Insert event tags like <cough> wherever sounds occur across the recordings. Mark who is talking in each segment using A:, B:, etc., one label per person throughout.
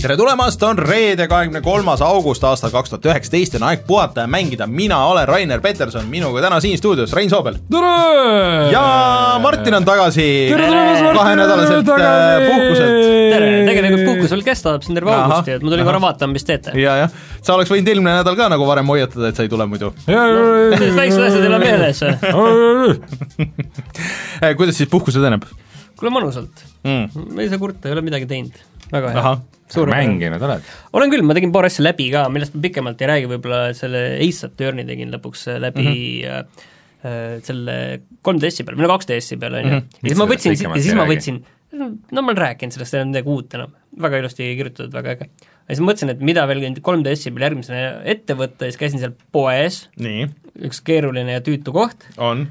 A: Tere tulemast, on reede, kahekümne kolmas august aastal kaks tuhat üheksateist ja on aeg puhata ja mängida, mina olen Rainer Peterson, minuga täna siin stuudios Rein Soobel
B: tere!
A: ja Martin on tagasi
B: tere tulemast, Martin!
A: kahenädalaselt äh, puhkuselt.
C: tere, tegelikult puhkus veel kestab siin terve
A: Ahah,
C: augusti, et ma tulin korra vaatama, mis teete.
A: ja, jah, sa oleks võinud eelmine nädal ka nagu varem hoiatada, et sa ei tule muidu.
C: väiksed asjad ei ole meeles. <laughs>
A: kuidas siis puhkus edeneb
C: kuule mõnusalt,
A: mm.?
C: ma ei saa kurta, ei ole midagi teinud. Väga hea.
B: Mänginud oled?
C: olen küll, ma tegin paar asja läbi ka, millest ma pikemalt ei räägi, võib-olla selle Ace Attorney tegin lõpuks läbi mm -hmm. äh, selle 3DS-i peal, või no 2DS-i peal, on ju. ja siis ma võtsin, ja siis ma võtsin, no ma olen rääkinud sellest, ei ole midagi uut enam, väga ilusti kirjutatud, väga äge. ja siis mõtlesin, et mida veel 3DS-i peal järgmisena ette võtta ja siis käisin seal poes, üks keeruline ja tüütu koht,
A: on.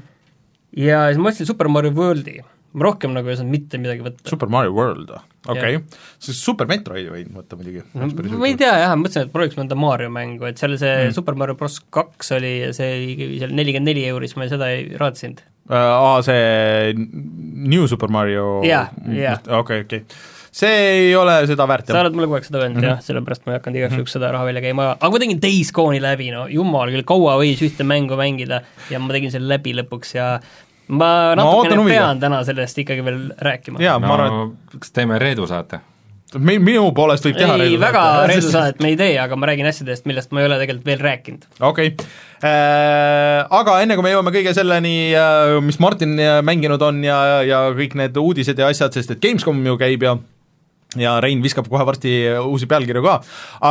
C: Ja siis ma ostsin Super Mario Worldi, ma rohkem nagu ei osanud mitte midagi võtta.
A: Super Mario World, okei okay.. siis Super Metroidi võin võtta muidugi.
C: ma ei tea jah, mõtlesin, et prooviks mõnda Mario mängu, et seal see mm. Super Mario Bros kaks oli ja see oli seal nelikümmend neli euri, siis ma seda ei raatsinud.
A: aa, see New Super Mario
C: Jah, jah.
A: okei, okei. see ei ole seda väärt,
C: sa oled mulle kogu aeg seda öelnud mm -hmm. jah, sellepärast ma ei hakanud igaks juhuks seda raha välja käima, aga ma tegin Days Gone'i läbi, no jumal küll, kaua võis ühte mängu mängida ja ma tegin selle läbi lõpuks ja ma
A: No
C: natukene no, pean täna sellest ikkagi veel rääkima.
A: jaa, ma arvan,
B: no kas teeme Reedu saate?
A: et mi-, minu poolest võib teha
C: ei, väga
A: saate.
C: reedu saadet me ei tee, aga ma räägin asjadest, millest ma ei ole tegelikult veel rääkinud.
A: okei okay., aga enne kui me jõuame kõige selleni, mis Martin äh, mänginud on ja, ja kõik need uudised ja asjad, sest et Gamescom ju käib ja ja Rein viskab kohe varsti uusi pealkirju ka,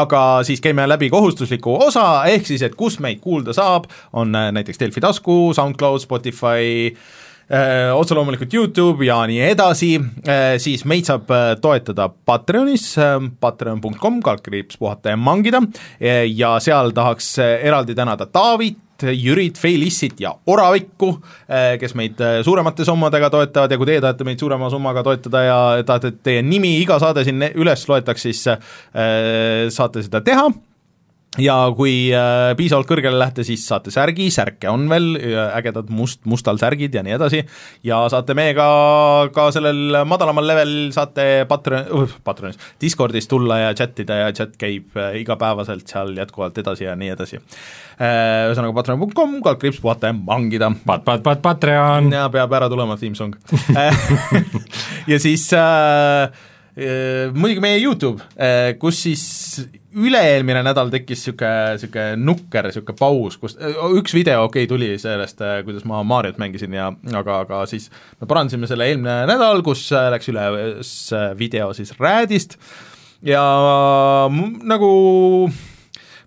A: aga siis käime läbi kohustusliku osa, ehk siis, et kus meid kuulda saab, on äh, näiteks Delfi tasku, SoundCloud, Spotify, Äh, otse loomulikult Youtube ja nii edasi, siis meid saab äh, toetada Patreonis, patreon.com, kaldkriips puhata ja mangida. Ja seal tahaks äh, eraldi tänada Taavit, Jürit, Feilissit ja Oravikku, kes meid äh, suuremate summadega toetavad ja kui teie tahate meid suurema summaga toetada ja tahate, et teie nimi iga saade siin üles loetaks, siis äh, saate seda teha ja kui äh, piisavalt kõrgele lähete, siis saate särgi, särke on veel, ägedad must, mustal särgid ja nii edasi, ja saate meiega ka sellel madalamal level saate Patreon uh,, Patreonis, Discordis tulla ja chat ida ja chat käib äh, igapäevaselt seal jätkuvalt edasi ja nii edasi äh,. Ühesõnaga patreon.com, kaldkriips puhata ja mangida
B: Pat-, Pat-, Pat-, Patreon.
A: ja peab ära tulema theme song <laughs> ja siis äh, äh, muidugi meie Youtube äh,, kus siis üle-eelmine nädal tekkis niisugune, niisugune nukker, niisugune paus, kus üks video, okei okay,, tuli sellest, kuidas ma Mariot mängisin ja aga, aga siis me parandasime selle eelmine nädal, kus läks üles video siis Räädist ja nagu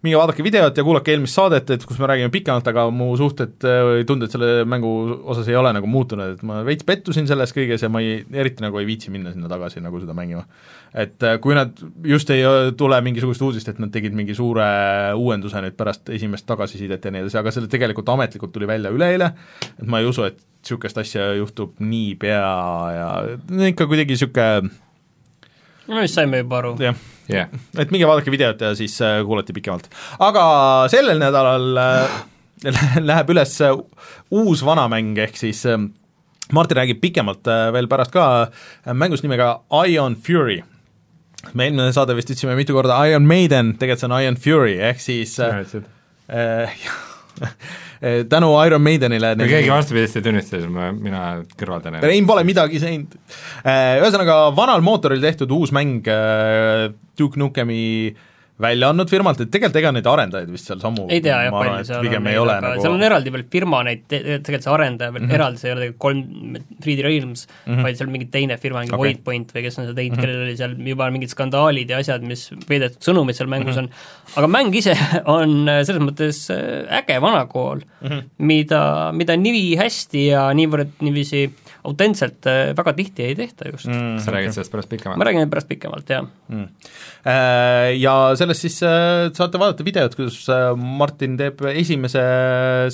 A: minge vaadake videot ja kuulake eelmist saadet, et kus me räägime pikemalt, aga mu suhted või tunded selle mängu osas ei ole nagu muutunud, et ma veits pettusin selles kõiges ja ma ei, eriti nagu ei viitsi minna sinna tagasi nagu seda mängima. et äh, kui nad just ei äh, tule mingisugust uudist, et nad tegid mingi suure uuenduse nüüd pärast esimest tagasisidet ja nii edasi, aga see tegelikult ametlikult tuli välja üleeile, et ma ei usu, et niisugust asja juhtub niipea ja ikka kuidagi niisugune
C: no vist saime juba aru.
A: jah
B: jah,
A: et minge vaadake videot ja siis äh, kuulati pikemalt. aga sellel nädalal äh, <laughs> läheb üles uus vanamäng, ehk siis äh, Martin räägib pikemalt äh, veel pärast ka mängust nimega Ion Fury. me eelmine saade vist ütlesime mitu korda Iron Maiden, tegelikult see on Ion Fury, ehk siis äh, äh, <laughs> <laughs> tänu Iron Maidenile
B: kui keegi vastupidist ei tunnista, siis ma, mina kõrvaldan ennast.
A: Rein pole midagi teinud. Ühesõnaga, vanal mootoril tehtud uus mäng äh, Duke Nukemi välja andnud firmalt, et tegelikult ega neid arendajaid vist seal sammu
C: ei tea jah, palju seal on
A: ei ole
C: aga
A: nagu
C: seal on eraldi veel firma neid, tegelikult see arendaja veel mm. -hmm. eraldi, see ei ole tegelikult kolm, 3D Realms mm. -hmm. vaid seal mingi teine firma, mingi okay. Waypoint või kes on seda teinud mm, -hmm. kellel oli seal juba mingid skandaalid ja asjad, mis peidetud sõnumid seal mängus mm -hmm. on, aga mäng ise <laughs> on äh, selles mõttes äh, äge vanakool mm. -hmm. mida, mida nii hästi ja niivõrd niiviisi autentselt äh, väga tihti ei tehta just mm..
A: mm,
B: sa räägid sellest pärast
C: ma
B: pikemalt?
C: räägin pärast pikemalt, jah
A: mm. Äh, Ja sellest siis äh, saate vaadata videot, kuidas Martin teeb esimese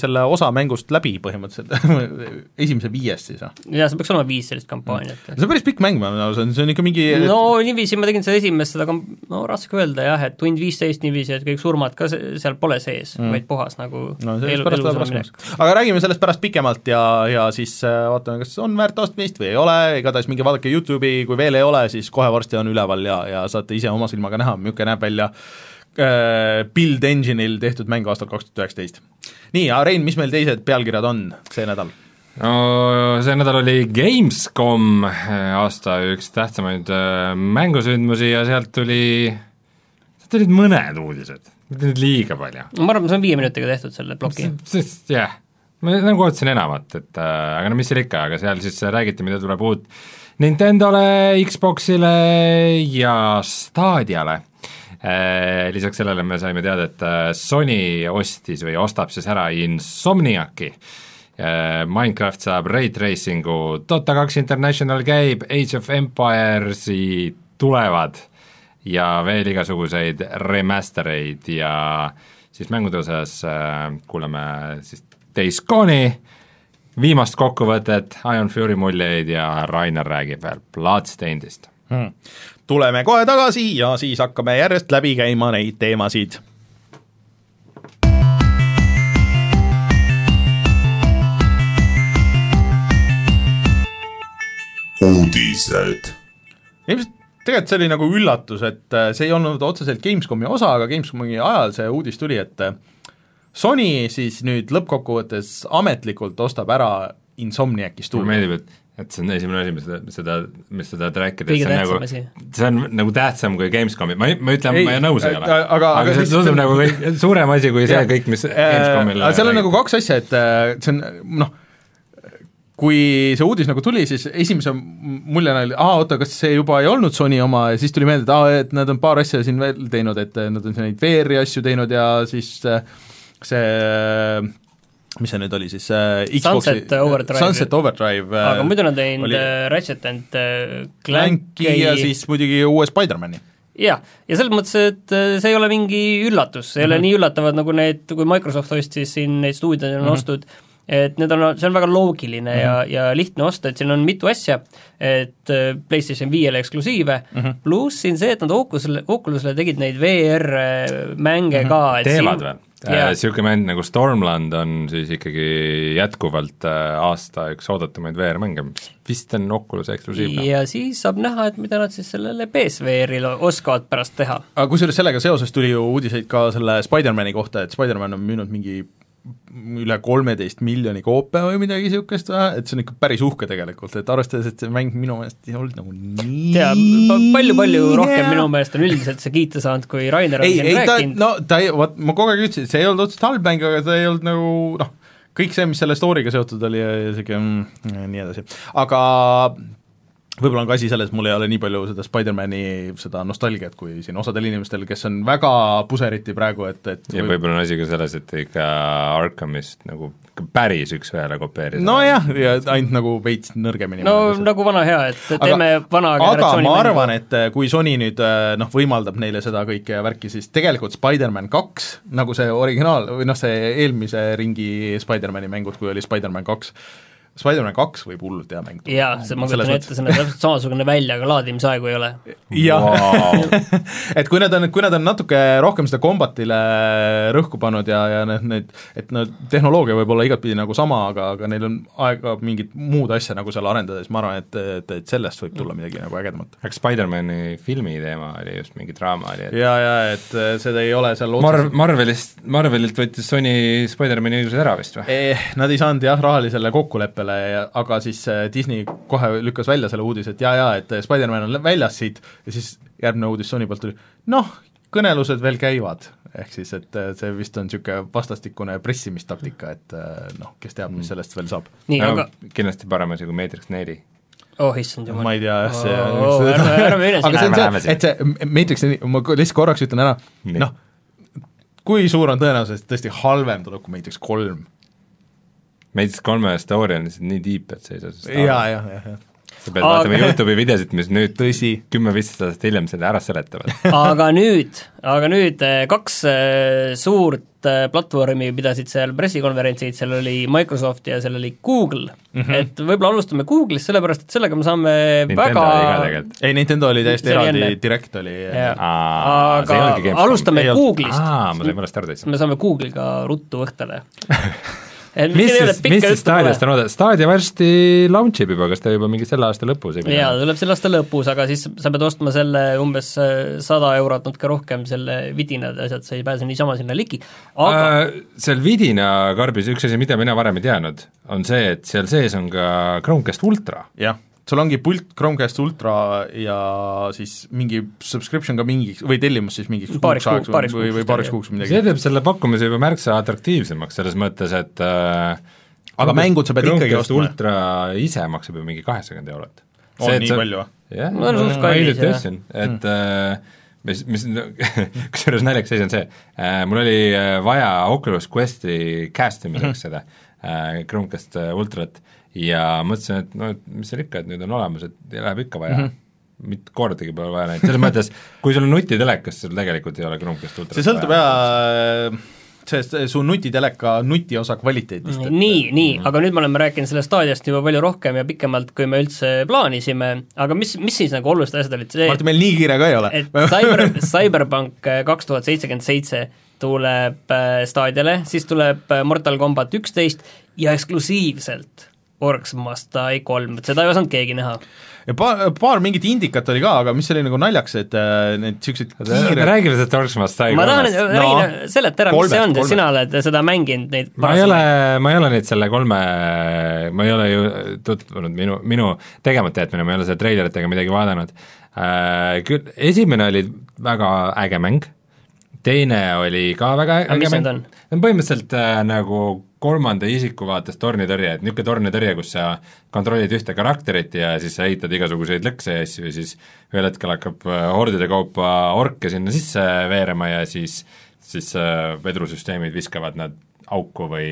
A: selle osa mängust läbi põhimõtteliselt <laughs> esimese viiest siis, jah?
C: jaa, see peaks olema viis sellist kampaaniat.
A: see on päris pikk mäng, ma arvan, see on ikka mingi
C: no niiviisi ma tegin seda esimest, seda kam-, no raske öelda jah, et tund viisteist niiviisi, et kõik surmad ka se-, seal pole sees mm., vaid puhas nagu
A: no sellest pärast läheb raskemaks. aga räägime sellest pärast pikemalt ja, ja siis vaatame, kas on väärt ostmist või ei ole, igatahes minge vaadake YouTube'i, kui veel ei ole, siis kohe varsti on üleval ja, ja saate ise oma silmaga näha, milline näeb välja äh, Build Engine'il tehtud mäng aastal kaks tuhat üheksateist. nii, Rein, mis meil teised pealkirjad on see nädal?
B: no see nädal oli Gamescom, aasta üks tähtsamaid äh, mängusündmusi ja sealt tuli, sealt tulid mõned uudised, mitte nüüd liiga palju.
C: ma arvan, see on viie minutiga tehtud, selle ploki.
B: jah yeah., ma nagu ootasin enamat, et äh, aga no mis seal ikka, aga seal siis räägiti, mida tuleb uut Nintendole, Xboxile ja Stadiale äh, lisaks sellele me saime teada, et äh, Sony ostis või ostab siis ära Insomniaci, äh, Minecraft saab Ray Tracingu, Dota kaks International käib, Age of Empires'i tulevad ja veel igasuguseid remaster eid ja siis mängude osas kuuleme siis Days Gone'i, viimast kokkuvõtet, Iron Fury muljeid ja Rainer räägib veel Bloodstainedist
A: hmm.. tuleme kohe tagasi ja siis hakkame järjest läbi käima neid teemasid.
D: uudised.
A: ilmselt tegelikult see oli nagu üllatus, et äh, see ei olnud otseselt Gamescomi osa, aga Gamescomi ajal see uudis tuli, et äh, Sony siis nüüd lõppkokkuvõttes ametlikult ostab ära Insomniaci stuudio.
B: mulle meeldib, et et see on esimene asi, mis seda, seda, mis seda rääkida,
C: kõige
B: see on nagu, see on nagu tähtsam kui Gamescomi, ma ei, ma ütlen, ma ei nõus ei ole.
A: aga-
B: aga,
A: aga
B: see tundub nagu kõik, suurem asi kui see kõik, mis
A: Äh,
B: Gamescomil
A: aga seal on nagu kaks asja, et äh, see on noh, kui see uudis nagu tuli, siis esimese muljena oli, aa oota, kas see juba ei olnud Sony oma? Ja siis tuli meelde, et aa, et nad on paar asja siin veel teinud, et äh, nad on siin neid VR-i asju teinud ja siis äh, see mis see nüüd oli siis äh, Xboxi
C: Sunset Overdrive.
A: Sunset Overdrive äh,
C: aga muidu nad on teinud
A: oli
C: äh, Ratchet and äh,
A: Clanki ja siis muidugi uue Spider-mani.
C: jah, ja selles mõttes, et äh, see ei ole mingi üllatus, see ei
A: Mhm.
C: ole nii üllatavad, nagu need, kui Microsoft ostis siin neid stuudioid on
A: Mhm.
C: ostud, et need on, see on väga loogiline ja, ja lihtne osta, et siin on mitu asja, et PlayStation viiele eksklusiive mm -hmm. pluss siin see, et nad Oculusele, Oculusele tegid neid VR-mänge ka, et
B: teevad
C: siin,
B: veel?
C: Jaa.
B: Niisugune mäng nagu Stormland on siis ikkagi jätkuvalt äh, aasta üks oodatumaid VR-mänge, mis vist on Oculus'e eksklusiivne.
C: ja siis saab näha, et mida nad siis sellele PSVR-ile oskavad pärast teha.
A: aga kusjuures sellega seoses tuli ju uudiseid ka selle Spider-mani kohta, et Spider-man on müünud mingi üle kolmeteist miljoni koopia või midagi niisugust, et see on ikka päris uhke tegelikult, et arvestades, et see mäng minu meelest ei olnud nagu nii
C: tea, palju-palju rohkem minu meelest on üldiselt see kiita saanud, kui Rainer on
A: ei,
C: siin
A: ei ta,
C: rääkinud.
A: no ta ei, vot ma kogu aeg ütlesin, et see ei olnud otseselt halb mäng, aga ta ei olnud nagu noh, kõik see, mis selle story'ga seotud oli ja sihuke mm, ja nii edasi, aga võib-olla on ka asi selles, mul ei ole nii palju seda Spider-mani seda nostalgiat kui siin osadel inimestel, kes on väga puseriti praegu, et, et
B: ja võib-olla on asi ka selles, et ikka Arkhamist nagu päris üks-ühele kopeerida.
A: nojah, ja ainult nagu veits nõrgemini.
C: no nagu vana hea, et teeme vana
A: aga ma arvan, et eh, kui Sony nüüd eh, noh, võimaldab neile seda kõike värki, siis tegelikult Spider-man kaks, nagu see originaal, või noh, see eelmise ringi Spider-mani mängud, kui oli Spider-man kaks, Spider-man kaks võib hullult hea mäng
C: jaa, see, ma kujutan ette, see näeb täpselt samasugune välja, aga laadimisaegu ei ole.
A: jah
B: Vau. <laughs>
A: et kui nad on, kui nad on natuke rohkem seda kombatile rõhku pannud ja, ja need, need, et no tehnoloogia võib olla igatpidi nagu sama, aga, aga neil on aega mingit muud asja nagu seal arendada, siis ma arvan, et, et, et sellest võib tulla midagi nagu ägedamat.
B: aga Spider-mani filmi teema oli just mingi draama oli, et
A: ja, ja et eh, seda ei ole seal
B: Marv-, Marvelist, Marvelilt võttis Sony Spider-mani õigused ära vist või?
A: Eh, nad ei saanud jah, rahalisele kokkuleppele, aga siis eh, Disney kohe lükkas välja selle uudise, et jaa, jaa, et eh, Spider-man on väljas siit ja siis järgmine uudis Sony poolt tuli, noh, kõnelused veel käivad, ehk siis et eh, see vist on niisugune vastastikune pressimistaktika, et noh, kes teab, mis sellest veel saab.
C: aga
B: kindlasti parem asi kui Matrix neli.
C: oh issand jumal.
A: ma ei tea jah, see
C: Oo, ärme- <laughs> ärme mine
A: aga see on see, et see Matrix, ma lihtsalt korraks ütlen ära, noh, kui suur on tõenäosus, et tõesti halvem tuleb kui Matrix kolm?
B: Matrix kolme story on lihtsalt nii deep, et sa ei saa sellest
A: jaa, jah, jah, jah.
B: sa pead vaatama Youtube'i videosid, mis nüüd
A: tõsi.
B: kümme-viisteist aastat hiljem selle ära seletavad <laughs>
C: aga nüüd, aga nüüd eh, kaks eh, suurt eh, platvormi pidasid seal pressikonverentsid, seal oli Microsoft ja seal oli Google mm, -hmm. et võib-olla alustame Google'ist, sellepärast et sellega me saame
B: Nintendo
C: väga
A: ei, Nintendo oli täiesti eraldi
C: enne.
A: direkt oli.
B: Aa,
C: aga alustame. Google'ist,
B: aa, ma sain valesti aru täitsa.
C: me saame Google'iga ruttu õhtule <laughs> <laughs>
B: mis
C: ei ole
B: siis, mis siis
C: pole.
B: on oodata, Stadia varsti launch ib juba, kas ta juba mingi selle aasta lõpus ei
C: jaa, ta tuleb selle aasta lõpus, aga siis sa pead ostma selle umbes äh, sada eurot, natuke rohkem, selle vidinad ja asjad, sa ei pääse niisama sinna ligi, aga
B: äh, seal vidina karbis üks asi, mida mina varem ei teadnud, on see, et seal sees on ka Chromecast Ultra.
A: jah, sul ongi pult Chromecast Ultra ja siis mingi subscription ka mingiks või tellimus siis mingiks
C: Paariks
A: kuuks ajaks
C: kuuks- paariks
A: või, või paariks kuuks
B: see
A: midagi.
B: teeb selle pakkumise juba märksa atraktiivsemaks, selles mõttes, et äh,
A: Aga mängud sa pead ikkagi
B: Chromecast
A: ostma.
B: Ultra ise maksab ju mingi kaheksakümmend eurot.
A: on nii palju või?
B: jah,
C: see
B: ma hiljuti ostsin, et äh, mis, mis <laughs> kusjuures naljakas asi on see äh,, mul oli äh, vaja Oculus Questi cast imiseks seda äh, Chromecast äh, Ultrat ja mõtlesin, et no et mis seal ikka, et nüüd on olemas, et läheb ikka vaja mm. -hmm. mitte kordagi pole vaja läinud, selles mõttes, kui sul on nutitelekas, sul tegelikult ei ole Chromecast Ultrat
A: see sõltub jaa sellest su nutiteleka nutiosa kvaliteedist.
C: nii, nii, aga nüüd me oleme rääkinud sellest staadiast juba palju rohkem ja pikemalt, kui me üldse plaanisime, aga mis, mis siis nagu olulised asjad olid, see
A: Martin, meil nii kiire ka ei ole.
C: et Cyber, Cyberpunk kaks tuhat seitsekümmend seitse tuleb äh, staadiale, siis tuleb äh, Mortal Combat üksteist ja eksklusiivselt Orcs Must Die kolm, et seda ei osanud keegi näha.
A: ja paar, paar mingit indikat oli ka, aga mis oli nagu naljakas, et äh, need niisugused kiired
B: räägime sellest Orcsmast sai
C: ma tahan,
B: kolmest.
C: räägi, seleta ära, mis see on, sina oled seda mänginud, neid
B: ma ei ole, ma ei ole neid selle kolme, ma ei ole ju tutvunud, minu, minu tegemata jätmine, ma ei ole selle treilerit ega midagi vaadanud. Äh, Küll, esimene oli väga äge mäng, teine oli ka väga
C: Aga
B: äge mäng. põhimõtteliselt äh, nagu kolmanda isiku vaates tornitõrje, et niisugune tornitõrje, kus sa kontrollid ühte karakterit ja siis sa ehitad igasuguseid lõkse ja asju ja siis ühel hetkel hakkab äh, hordide kaupa orke sinna sisse veerema ja siis, siis äh, vedrusüsteemid viskavad nad auku või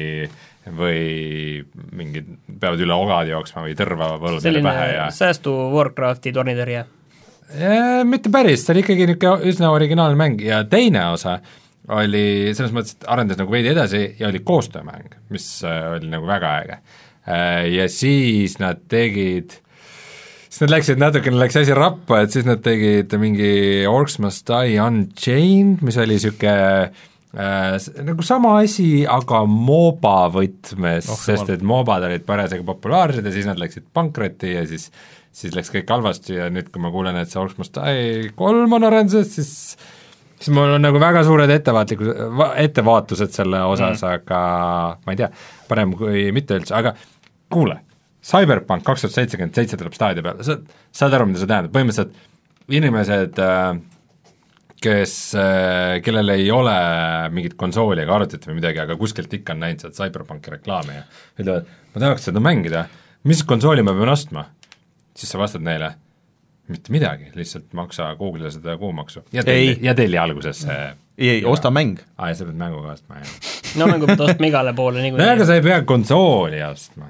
B: või mingid, peavad üle ogad jooksma või tõrva
C: selline
B: pähe ja
C: säästu Warcrafti tornitõrje.
B: Äh, mitte päris, see oli ikkagi niisugune üsna originaalne mäng ja teine osa oli selles mõttes, et arendas nagu veidi edasi ja oli koostöömäng, mis äh, oli nagu väga äge. Ja siis nad tegid, siis nad läksid, natukene läks asi rappa, et siis nad tegid mingi Orcs Must Die Unchained, mis oli niisugune äh, nagu sama asi, aga MOBA võtmes
A: Oh,
B: sest et MOBA-d olid parasjagu populaarsed ja siis nad läksid pankrotti ja siis siis läks kõik halvasti ja nüüd, kui ma kuulen, et see Orcs Must Die kolm on arenduses, siis siis mul on nagu väga suured ettevaatlikud, ettevaatused selle osas mm., aga ma ei tea, parem kui mitte üldse, aga kuule, Cyberpunk kaks tuhat seitsekümmend seitse tuleb staadio peale, sa saad aru, mida see tähendab, põhimõtteliselt inimesed äh, kes, kellel ei ole mingit konsooli ega arvutit või midagi, aga kuskilt ikka on näinud sealt Cyberpunki reklaami ja ütlevad, ma tahaks seda mängida, mis konsooli ma pean ostma? siis sa vastad neile, mitte midagi, lihtsalt maksa Google'ile seda kuumaksu ja telli
A: Ei.,
B: ja telli alguses see
A: ei, ei, osta mäng.
B: aa, ja sa pead mängu ka ostma, jah.
C: no mängu pead ostma igale poole
B: no aga
C: niikuinii.
B: sa ei pea konsooli ostma.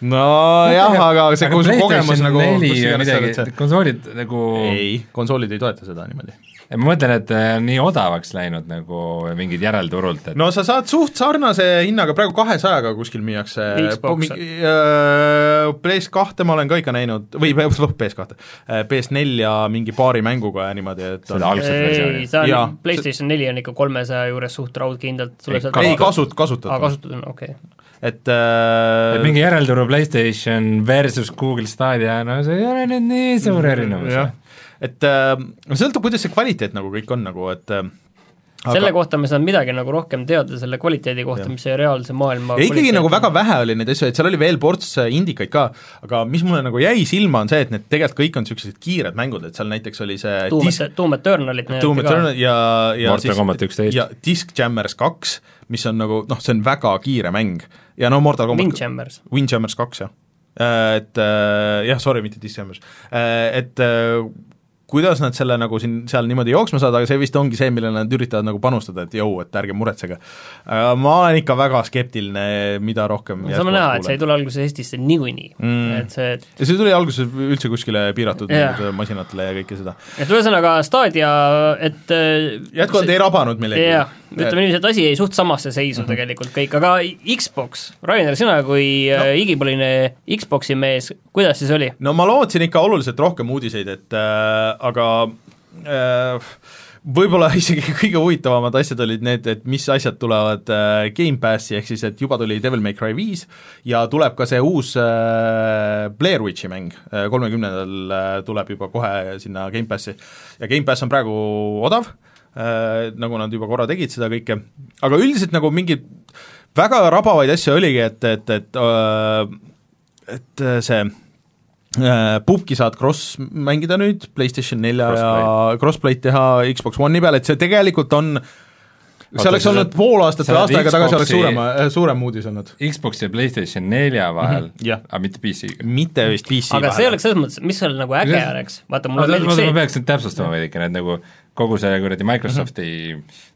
A: nojah, aga see
B: Aga
A: aga kogemus nagu
B: neli
A: oled
B: midagi konsoolid nagu
A: ei, konsoolid ei toeta seda niimoodi.
B: Ma mõtlen, et äh, nii odavaks läinud nagu mingid järelturult, et
A: no sa saad suht sarnase hinnaga, praegu kahesajaga kuskil müüakse. PS kahte ma olen ka ikka näinud, või <laughs> PS kahte, PS4 mingi paari mänguga ja niimoodi, et
B: Seda alg- algset versiooni.
C: ei, see on, PlayStation neli on ikka kolmesaja juures suht raudkindlalt, tuleb
B: Ei,
C: sealt
A: ei kasut-, kasutatud
C: aa, kasutatud on, okei okay..
A: et äh,
B: et mingi järelturu PlayStation versus Google Stadia, no see ei ole nüüd nii suur erinevus.
A: jah, et äh, sõltub, kuidas see kvaliteet nagu kõik on nagu, et äh,
C: selle kohta me saame midagi nagu rohkem teada, selle kvaliteedi kohta, mis see reaalse maailma
A: ja ikkagi nagu väga vähe oli neid asju, et seal oli veel ports äh, indikaid ka, aga mis mulle nagu jäi silma, on see, et need tegelikult kõik on niisugused kiired mängud, et seal näiteks oli see
C: Doom
A: Dis-
C: Eter- Doom Eternalit
A: Doom Eternal ja, ja
B: Mortal Combat 11.
A: ja Disc Jammers kaks, mis on nagu noh, see on väga kiire mäng ja no Mortal Combat
C: Windjammers.
A: Windjammers kaks, jah. Et äh, jah, sorry, mitte Disc Jammers. Et äh, kuidas nad selle nagu siin, seal niimoodi jooksma saavad, aga see vist ongi see, millele nad üritavad nagu panustada, et jõu, et ärge muretsege. ma olen ikka väga skeptiline, mida rohkem
C: saame näha, et see ei tule alguses Eestisse niikuinii
A: Mm.
C: et see,
A: ja see tuli alguses üldse kuskile piiratud yeah. masinatele ja kõike seda.
C: et ühesõnaga Stadia, et äh,
A: jätkuvalt ei rabanud millegi.
C: jah, ütleme niiviisi, et asi jäi suht samasse seisu mm -hmm. tegelikult kõik, aga Xbox, Rainer, sina kui no. igipõline Xboxi mees, kuidas siis oli?
A: no ma lootsin ikka oluliselt rohkem uudiseid, et äh, aga äh, võib-olla <laughs> isegi kõige huvitavamad asjad olid need, et mis asjad tulevad äh, Gamepassi, ehk siis et juba tuli Devil May Cry viis ja tuleb ka see uus äh, Blair Witchi mäng äh,, kolmekümnendal äh, tuleb juba kohe sinna Gamepassi. ja Gamepass on praegu odav äh,, nagu nad juba korra tegid seda kõike, aga üldiselt nagu mingeid väga rabavaid asju oligi, et, et, et äh, et äh, see äh, pubki saad cross mängida nüüd, PlayStation nelja ja crossplay'd teha Xbox One'i peal, et see tegelikult on see oleks olnud pool aastat või aasta aega tagasi oleks suurema, suurem uudis olnud.
B: Xbox ja PlayStation nelja vahel
A: Mhm, jah.
B: aga mitte PC-ga.
A: mitte vist PC
C: aga see oleks selles mõttes, mis seal nagu äge oleks, vaata
B: ma,
C: mulle
B: ma,
C: meeldiks
B: ma
C: see,
B: peaks nüüd täpsustama veidikene, et nagu kogu see kuradi Microsofti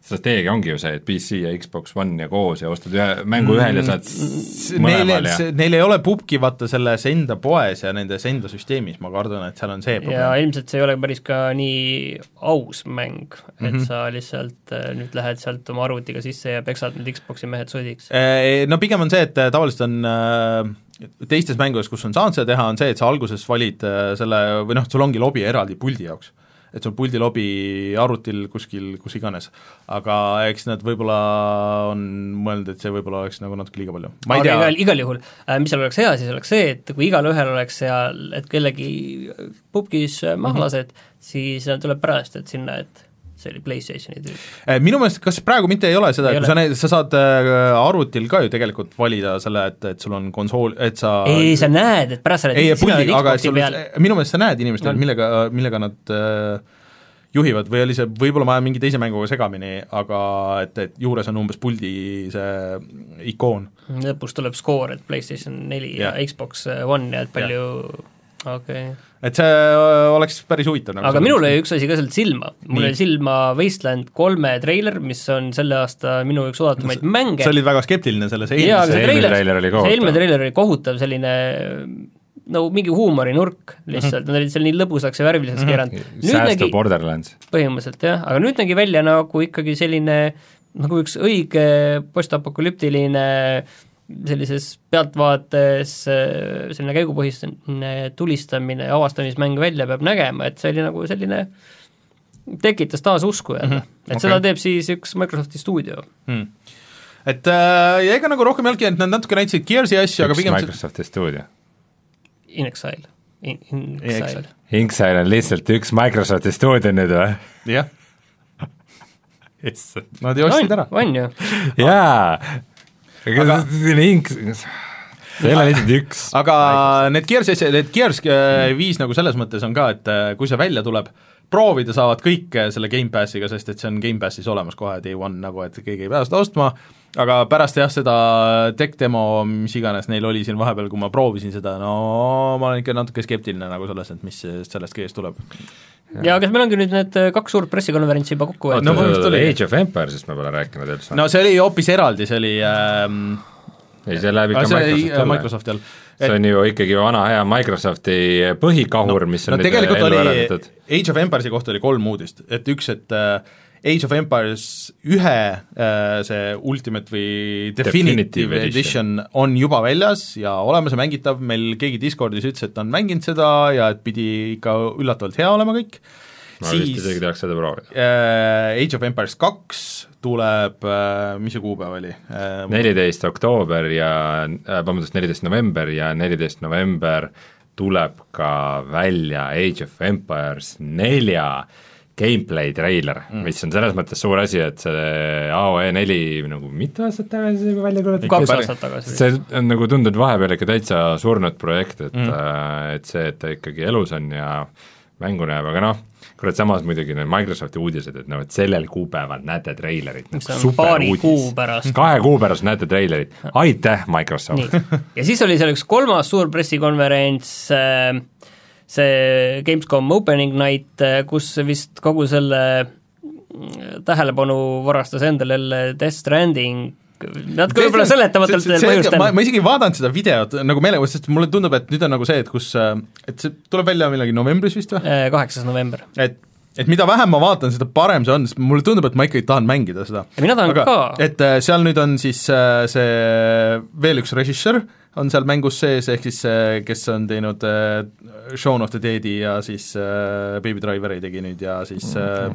B: strateegia ongi ju see, et PC ja Xbox One ja koos ja ostad ühe, mängu ühel ja saad
A: Neil,
B: mõlemal ja
A: neil ei ole pubki vaata selles enda poes ja nendes enda süsteemis, ma kardan, et seal on see
C: ja
A: probleem.
C: ilmselt see ei ole päris ka nii aus mäng, et
A: Mhm.
C: sa lihtsalt äh, nüüd lähed sealt oma arvutiga sisse ja peksad need Xboxi mehed sodiks.
A: Eh, No pigem on see, et eh, tavaliselt on äh, teistes mängudes, kus on saanud seda teha, on see, et sa alguses valid äh, selle või noh, sul ongi lobi eraldi puldi jaoks. Et sul puldi lobi arvutil kuskil, kus iganes. aga eks nad võib-olla on mõelnud, et see võib-olla oleks nagu natuke liiga palju. ma ei
C: aga
A: tea
C: igal, juhul, mis seal oleks hea, siis oleks see, et kui igalühel oleks seal, et kellegi pubgis
A: Mhm.
C: maha lased, siis tuleb pärast, et sinna, et see oli PlayStationi tüüp.
A: Eh, minu meelest, kas praegu mitte ei ole seda, et kui sa näed, sa saad äh, arvutil ka ju tegelikult valida selle, et, et sul on konsool, et sa
C: ei, sa näed, et pärast sa oled, sina oled Xboxi peal,
A: minu meelest sa näed inimestel,
C: On.
A: millega, millega nad äh, juhivad või oli see, võib-olla ma ajan mingi teise mänguga segamini, aga et, et juures on umbes puldi see ikoon.
C: lõpus tuleb skoor, et PlayStation neli ja, ja Xbox One ja et palju okei okay.
A: Et see äh, oleks päris huvitav nagu
C: aga minul jäi üks asi ka sealt silma, mul jäi silma Wasteland kolme treiler, mis on selle aasta minu üks oodatumaid mänge.
A: sa olid väga skeptiline selles eelmises
C: see
B: eelmine
C: treiler,
B: treiler oli
C: see
B: kohutav.
C: eelmine treiler oli kohutav, selline no mingi huumorinurk lihtsalt, nad olid seal nii lõbusaks ja värviliseks keeranud. nüüd
B: Säästu
C: nägi,
B: Borderlands.
C: põhimõtteliselt jah, aga nüüd nägi välja nagu ikkagi selline nagu üks õige postapokalüptiline sellises pealtvaates äh, selline käigupõhine tulistamine ja avastamismäng välja peab nägema, et see oli nagu selline tekitas taas usku jälle mm, -hmm. et okay. seda teeb siis üks Microsofti stuudio.
A: hmm. et äh, ja ega nagu rohkem ei olnudki, et nad natuke näitasid Gears'i asju, aga pigem
B: Microsofti stuudio.
C: In Exile In, in
A: In
C: Exile.
A: Exile.
B: Inksile on lihtsalt üks Microsofti stuudio nüüd või?
A: jah. <laughs> Nad ju ostsid ära.
C: on ju,
B: jaa, aga selline Inks, see ei ole lihtsalt üks.
A: aga need asjad, need Gears äh, viis nagu selles mõttes on ka, et äh, kui see välja tuleb, proovida saavad kõik äh, selle Gamepassiga, sest et see on Gamepassis olemas kohe day one nagu, et keegi ei pea seda ostma, aga pärast jah, seda tech demo, mis iganes neil oli siin vahepeal, kui ma proovisin seda, no ma olen ikka natuke skeptiline nagu selles, et mis sellest kõigest tuleb.
C: Ja kas meil ongi nüüd need äh, kaks suurt pressikonverentsi juba kokku võetud
A: No
C: no,?
A: põhimõtteliselt oli.
B: Age of Empires'ist me pole rääkinud üldse no,
A: no see oli hoopis eraldi, see oli ähm,
B: ei, see läheb ikka
A: oli
B: Microsofti
A: äh,
B: alla.
A: Microsofti all.
B: see on ju ikkagi vana hea Microsofti põhikahur no,, mis on
A: no tegelikult oli. Age of Empires'i kohta oli kolm uudist, et üks, et äh, Age of Empires ühe äh, see Ultimate või Definitive,
B: Definitive
A: Edition. on juba väljas ja olemas ja mängitav, meil keegi Discordis ütles, et on mänginud seda ja et pidi ikka üllatavalt hea olema kõik,
B: ma vist isegi tahaks seda proovida.
A: äh, Age of Empires kaks tuleb äh,, mis see kuupäev oli äh,?
B: neliteist oktoober ja äh, vabandust, neliteist november ja neliteist november tuleb ka välja Age of Empires nelja gameplay treiler mm., mis on selles mõttes suur asi, et see AOE neli nagu mitu aastat tagasi juba välja kuulutati.
C: kaks aastat tagasi.
B: see on nagu tundub et vahepeal ikka täitsa surnud projekt, et mm., et see, et ta ikkagi elus on ja mängu näeb, aga noh, kurat samas muidugi need Microsofti uudised, et noh, et sellel kuupäeval näete treilerit, nagu
C: paari
B: superuudis
C: kuu pärast.
B: kahe kuu pärast näete treilerit, aitäh, Microsoft
C: ja siis oli seal üks kolmas suur pressikonverents äh, see Gamescom opening night, kus vist kogu selle mm, tähelepanu varastas endale jälle Death Stranding, natuke võib-olla seletamatult
A: ma,
C: põhjustel.
A: ma isegi ei vaadanud seda videot nagu meelega, sest mulle tundub, et nüüd on nagu see, et kus, et see tuleb välja millalgi novembris vist või?
C: kaheksas november.
A: et, et mida vähem ma vaatan, seda parem see on, sest mulle tundub, et ma ikkagi tahan mängida seda.
C: Mina tahan ka.
A: et seal nüüd on siis see veel üks režissöör on seal mängus sees, ehk siis see, kes on teinud äh, Shaun of the Deadi ja siis äh, Baby Driveri tegi nüüd ja siis äh,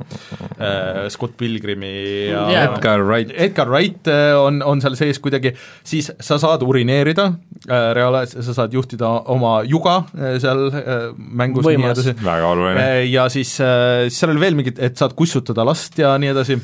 A: äh, Scott Pilgrimi ja
C: Jaa.
B: Edgar Wright,
A: Edgar Wright äh, on, on seal sees kuidagi, siis sa saad urineerida äh, reaalajas, sa saad juhtida oma juga äh, seal äh, mängus ja nii
C: Võimas.
A: edasi.
B: väga oluline.
A: ja siis äh, seal oli veel mingid, et saad kussutada last ja nii edasi.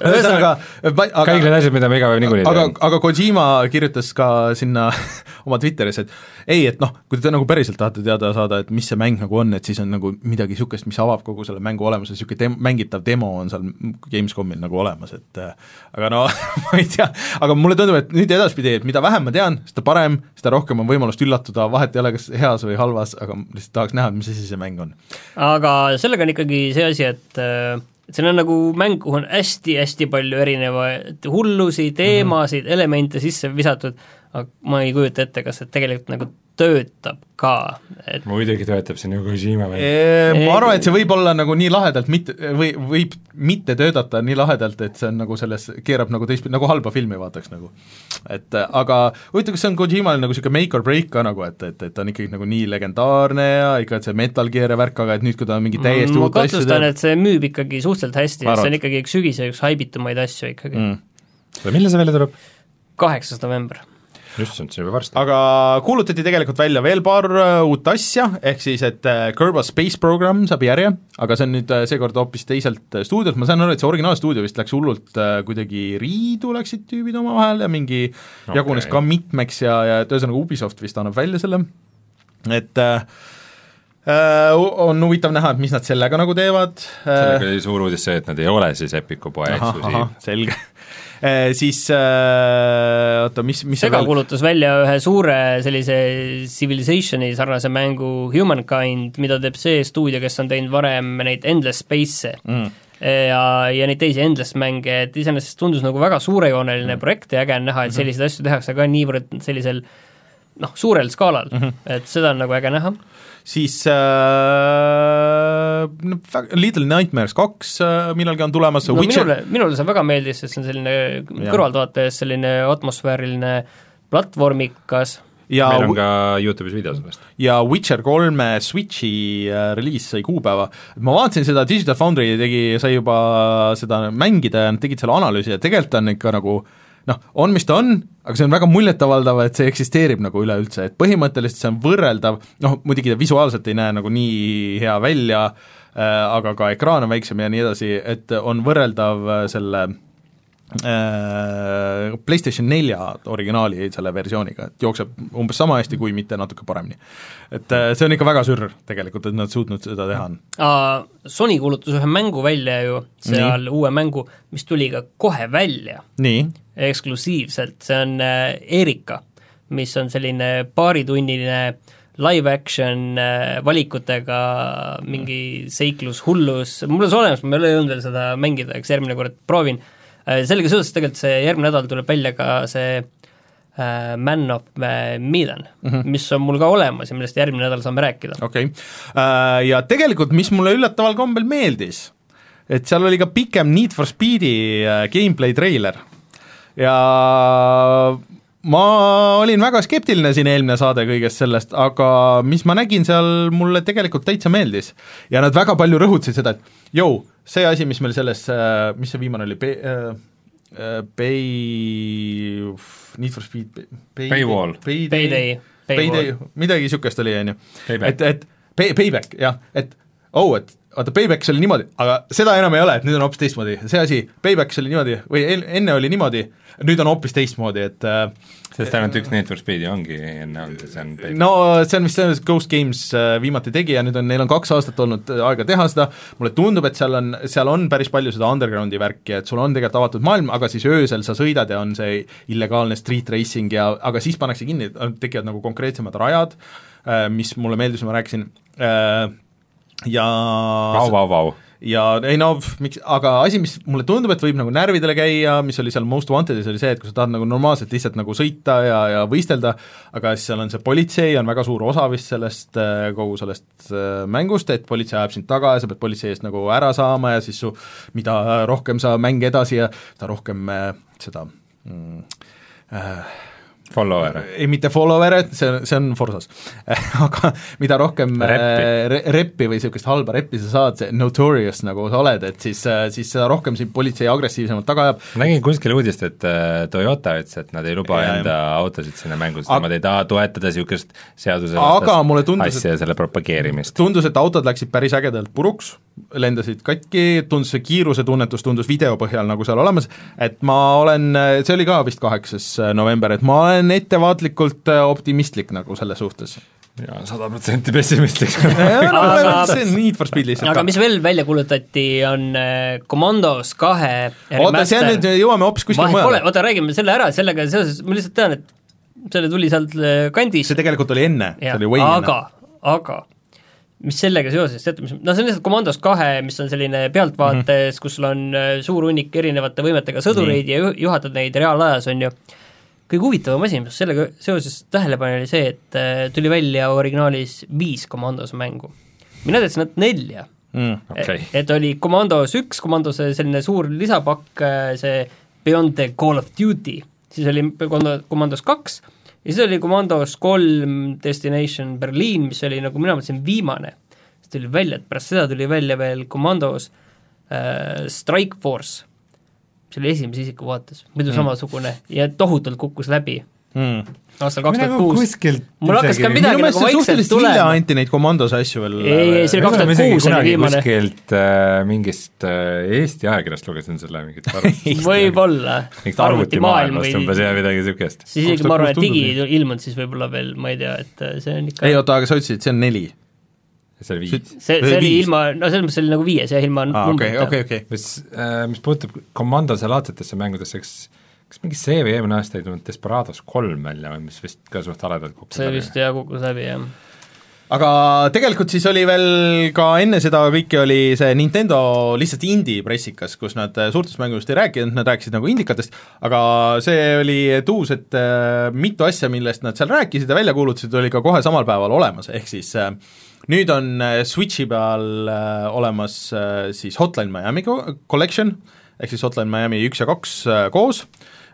A: ühesõnaga,
B: kõik
A: aga
B: need asjad, mida ma iga päev niikuinii
A: aga
B: teen.,
A: aga Kojima kirjutas ka sinna <laughs> oma Twitteris, et ei, et noh, kui te nagu päriselt tahate teada saada, et mis see mäng nagu on, et siis on nagu midagi niisugust, mis avab kogu selle mängu olemuse, niisugune dem-, mängitav demo on seal Gamescomil nagu olemas, et äh, aga no <laughs> ma ei tea, aga mulle tundub, et nüüd edaspidi, et mida vähem ma tean, seda parem, seda rohkem on võimalust üllatuda, vahet ei ole, kas heas või halvas, aga lihtsalt tahaks näha, mis asi see mäng on.
C: aga sellega on ikkagi see asi, et äh, seal on nagu mäng, kuhu on hästi-hästi palju erinevaid hullusi, teemasid mm, -hmm. elemente sisse visatud, aga ma ei kujuta ette, kas see tegelikult nagu töötab ka, et
B: muidugi töötab see nagu Kojima mäng.
A: Ma arvan, et see võib olla nagu nii lahedalt mitte, või võib mitte töötada nii lahedalt, et see on nagu selles, keerab nagu teistpidi, nagu halba filmi vaataks nagu. et äh, aga huvitav, kas see on Kojimal nagu niisugune make or break ka nagu, et, et, et ta on ikkagi nagu nii legendaarne ja ikka et see Metal Gear ja värk, aga et nüüd, kui ta mingi täiesti
C: ma
A: uut asja
C: kahtlustan, et see müüb ikkagi suhteliselt hästi, see on ikkagi üks sügise üks haibitumaid asju ikkagi mm..
A: mm.
B: millal see välja tuleb?
C: kaheksas november.
B: issand, on juba varsti.
A: aga kuulutati tegelikult välja veel paar äh, uut asja, ehk siis et äh, Kerbal Space Program saab järje, aga see on nüüd äh, seekord hoopis teiselt stuudiolt, ma saan aru, et see originaalstuudio vist läks hullult kuidagi riidu läksid tüübid omavahel ja mingi okay. jagunes ka mitmeks ja, ja et ühesõnaga Ubisoft vist annab välja selle, et äh, äh, on huvitav näha, et mis nad sellega nagu teevad
B: sellega oli suur uudis see, et nad ei ole siis Epiku poe eksklusiiv.
A: selge siis äh, oota, mis, mis
C: Sega
A: veel-
C: kuulutas välja ühe suure sellise Civilization'i sarnase mängu Humankind, mida teeb see stuudio, kes on teinud varem neid Endless Space'e.
A: Mm.
C: ja, ja neid teisi Endless mänge, et iseenesest tundus nagu väga suurejooneline projekt ja äge on näha, et selliseid asju tehakse ka niivõrd sellisel noh, suurel skaalal mm, -hmm. et seda on nagu äge näha.
A: siis äh, no, Little Nightmares kaks äh, millalgi on tulemas
C: no
A: Witcher...
C: minule, minule see väga meeldis, sest see on selline kõrvaltvaates selline atmosfääriline platvormikas
A: ja
B: meil on ka Youtube'is video sellest.
A: ja Witcher kolme Switchi äh, reliis sai kuupäeva, ma vaatasin seda, Digital Foundry tegi, sai juba seda mängida ja nad tegid selle analüüsi ja tegelikult on ikka nagu noh, on mis ta on, aga see on väga muljetavaldav, et see eksisteerib nagu üleüldse, et põhimõtteliselt see on võrreldav, noh muidugi ta visuaalselt ei näe nagu nii hea välja äh,, aga ka ekraan on väiksem ja nii edasi, et on võrreldav äh, selle äh, PlayStation nelja originaali selle versiooniga, et jookseb umbes sama hästi, kui mitte natuke paremini. et äh, see on ikka väga sürr tegelikult, et nad suutnud seda teha on.
C: Sony kuulutas ühe mängu välja ju seal, uue mängu, mis tuli ka kohe välja
A: nii,
C: eksklusiivselt, see on äh, Erika, mis on selline paaritunnine live action äh, valikutega mingi seiklus, hullus, mul on see olemas, ma ei ole jõudnud veel seda mängida, eks järgmine kord proovin. Sellega seoses tegelikult see järgmine nädal tuleb välja ka see äh, Man of äh, Medan mm, -hmm. mis on mul ka olemas ja millest järgmine nädal saame rääkida.
A: okei okay.. Ja tegelikult, mis mulle üllataval kombel meeldis, et seal oli ka pikem Need for Speedi äh, gameplay treiler ja ma olin väga skeptiline siin eelmine saade kõigest sellest, aga mis ma nägin seal, mulle tegelikult täitsa meeldis. ja nad väga palju rõhutasid seda, et jõu, see asi, mis meil selles, mis see viimane oli, Bay, Need for Speed,
B: Paywall.
C: Payday,
A: Payday, midagi niisugust oli, on ju.
B: Payback.
A: et, et pay, payback jah, et oh, et vaata, payback'is oli niimoodi, aga seda enam ei ole, et nüüd on hoopis teistmoodi, see asi, payback'is oli niimoodi või en- enne oli niimoodi, nüüd on hoopis teistmoodi, et äh,
B: sest ainult üks Need for Speedi ongi enne olnud ja see on
A: no see on vist see, mis Ghost Games äh, viimati tegi ja nüüd on, neil on kaks aastat olnud äh, aega teha seda, mulle tundub, et seal on, seal on päris palju seda undergroundi värki, et sul on tegelikult avatud maailm, aga siis öösel sa sõidad ja on see illegaalne street racing ja aga siis pannakse kinni, tekivad nagu konkreetsemad rajad, mis mulle meeldis, ma rääkisin ja
B: vau, vau, vau.
A: ja ei no miks, aga asi, mis mulle tundub, et võib nagu närvidele käia, mis oli seal Most Wanted'is, oli see, et kui sa tahad nagu normaalselt lihtsalt nagu sõita ja, ja võistelda, aga siis seal on see politsei on väga suur osa vist sellest, kogu sellest äh, mängust, et politsei ajab sind taga ja sa pead politsei eest nagu ära saama ja siis su, mida rohkem sa mängi edasi ja seda rohkem äh, seda mm, äh,
B: Follower.
A: ei, mitte follower'e, see, see on Forsas. <laughs> aga mida rohkem
B: Reppi.
A: äh, re, reppi või niisugust halba reppi sa saad, see notorious nagu sa oled, et siis, siis seda rohkem sind politsei agressiivsemalt taga ajab,
B: ma nägin kuskil uudist, et äh, Toyota ütles, et nad ei luba
A: Ja,
B: enda autosid sinna mängu, sest nemad ei taha toetada niisugust seaduse
A: Aga mulle tundus,
B: asja ja selle propageerimist.
A: tundus, et autod läksid päris ägedalt puruks, lendasid katki, tundus see kiirusetunnetus tundus video põhjal nagu seal olemas, et ma olen, see oli ka vist kaheksas november, et ma olen ettevaatlikult äh, optimistlik nagu selle suhtes.
B: jaa, sada protsenti pessimistlik. <laughs>
C: Aga-
A: see on Need for Speed lihtsalt
C: aga mis veel välja kuulutati, on äh, Commandos kahe
A: oota, see on nüüd, jõuame hoopis kuskile mujale.
C: oota räägime selle ära, sellega seoses ma lihtsalt tean, et selle tuli sealt äh, kandist
A: see tegelikult oli enne, see oli way
C: aga
A: enne.,
C: aga mis sellega seoses, teate mis, no see on lihtsalt Commandos kahe, mis on selline pealtvaates mm, -hmm. kus sul on äh, suur hunnik erinevate võimetega sõdureid ja ju- juhatad neid reaalajas, on ju, kõige huvitavam asi, mis sellega seoses tähele pani, oli see, et äh, tuli välja originaalis viis Commandos mängu. mina teadsin ainult nelja
A: mm..
B: Okei.
C: et oli Commandos üks, Commandose selline suur lisapakk, see Beyond the Call of Duty, siis oli Commando- Commandos kaks ja siis oli Commandos kolm Destination Berliin, mis oli nagu mina mõtlesin viimane, siis tuli välja, et pärast seda tuli välja veel Commandos äh, Strike Force, mis oli esimese isiku vaates, muidu mm. samasugune. Ja tohutult kukkus läbi
A: Mm.
C: aastal kaks tuhat kuus. Mul hakkas ka midagi nagu vaikselt
A: suhteliselt hilja
C: tulema.
A: anti neid komandose asju veel
C: Ei, ei, see oli kaks tuhat kuus oli viimane.
B: kuskilt äh, mingist äh, Eesti ajakirjast lugesin selle mingit <laughs>
C: võib-olla,
B: mingit arvutimaailmast umbes ja midagi niisugust.
C: siis isegi ma arvan, et
A: 2006
C: digi ei ilmunud siis võib-olla veel, ma ei tea, et äh, see on ikka
A: ei oota, aga sa ütlesid, et see on neli.
B: see oli viis.
C: see, see oli ilma, no selles mõttes see oli nagu viies jah, ilma
A: aa, okei, okei, okei.
B: mis äh,, mis puudutab Commandose laadsetesse mängudesse, eks kas mingi see või eelmine aasta ei tulnud Desperados kolm välja või mis vist ka suht haledalt kukkus
C: see vist jah kukkus läbi jah.
A: aga tegelikult siis oli veel ka enne seda kõike oli see Nintendo lihtsalt indie pressikas, kus nad äh, suurtest mängudest ei rääkinud, nad rääkisid nagu indikatest, aga see oli tuus, et äh, mitu asja, millest nad seal rääkisid ja välja kuulutasid, oli ka kohe samal päeval olemas, ehk siis äh, nüüd on Switchi peal olemas siis Hotline Miami co- Collection, ehk siis Hotline Miami üks ja kaks äh, koos,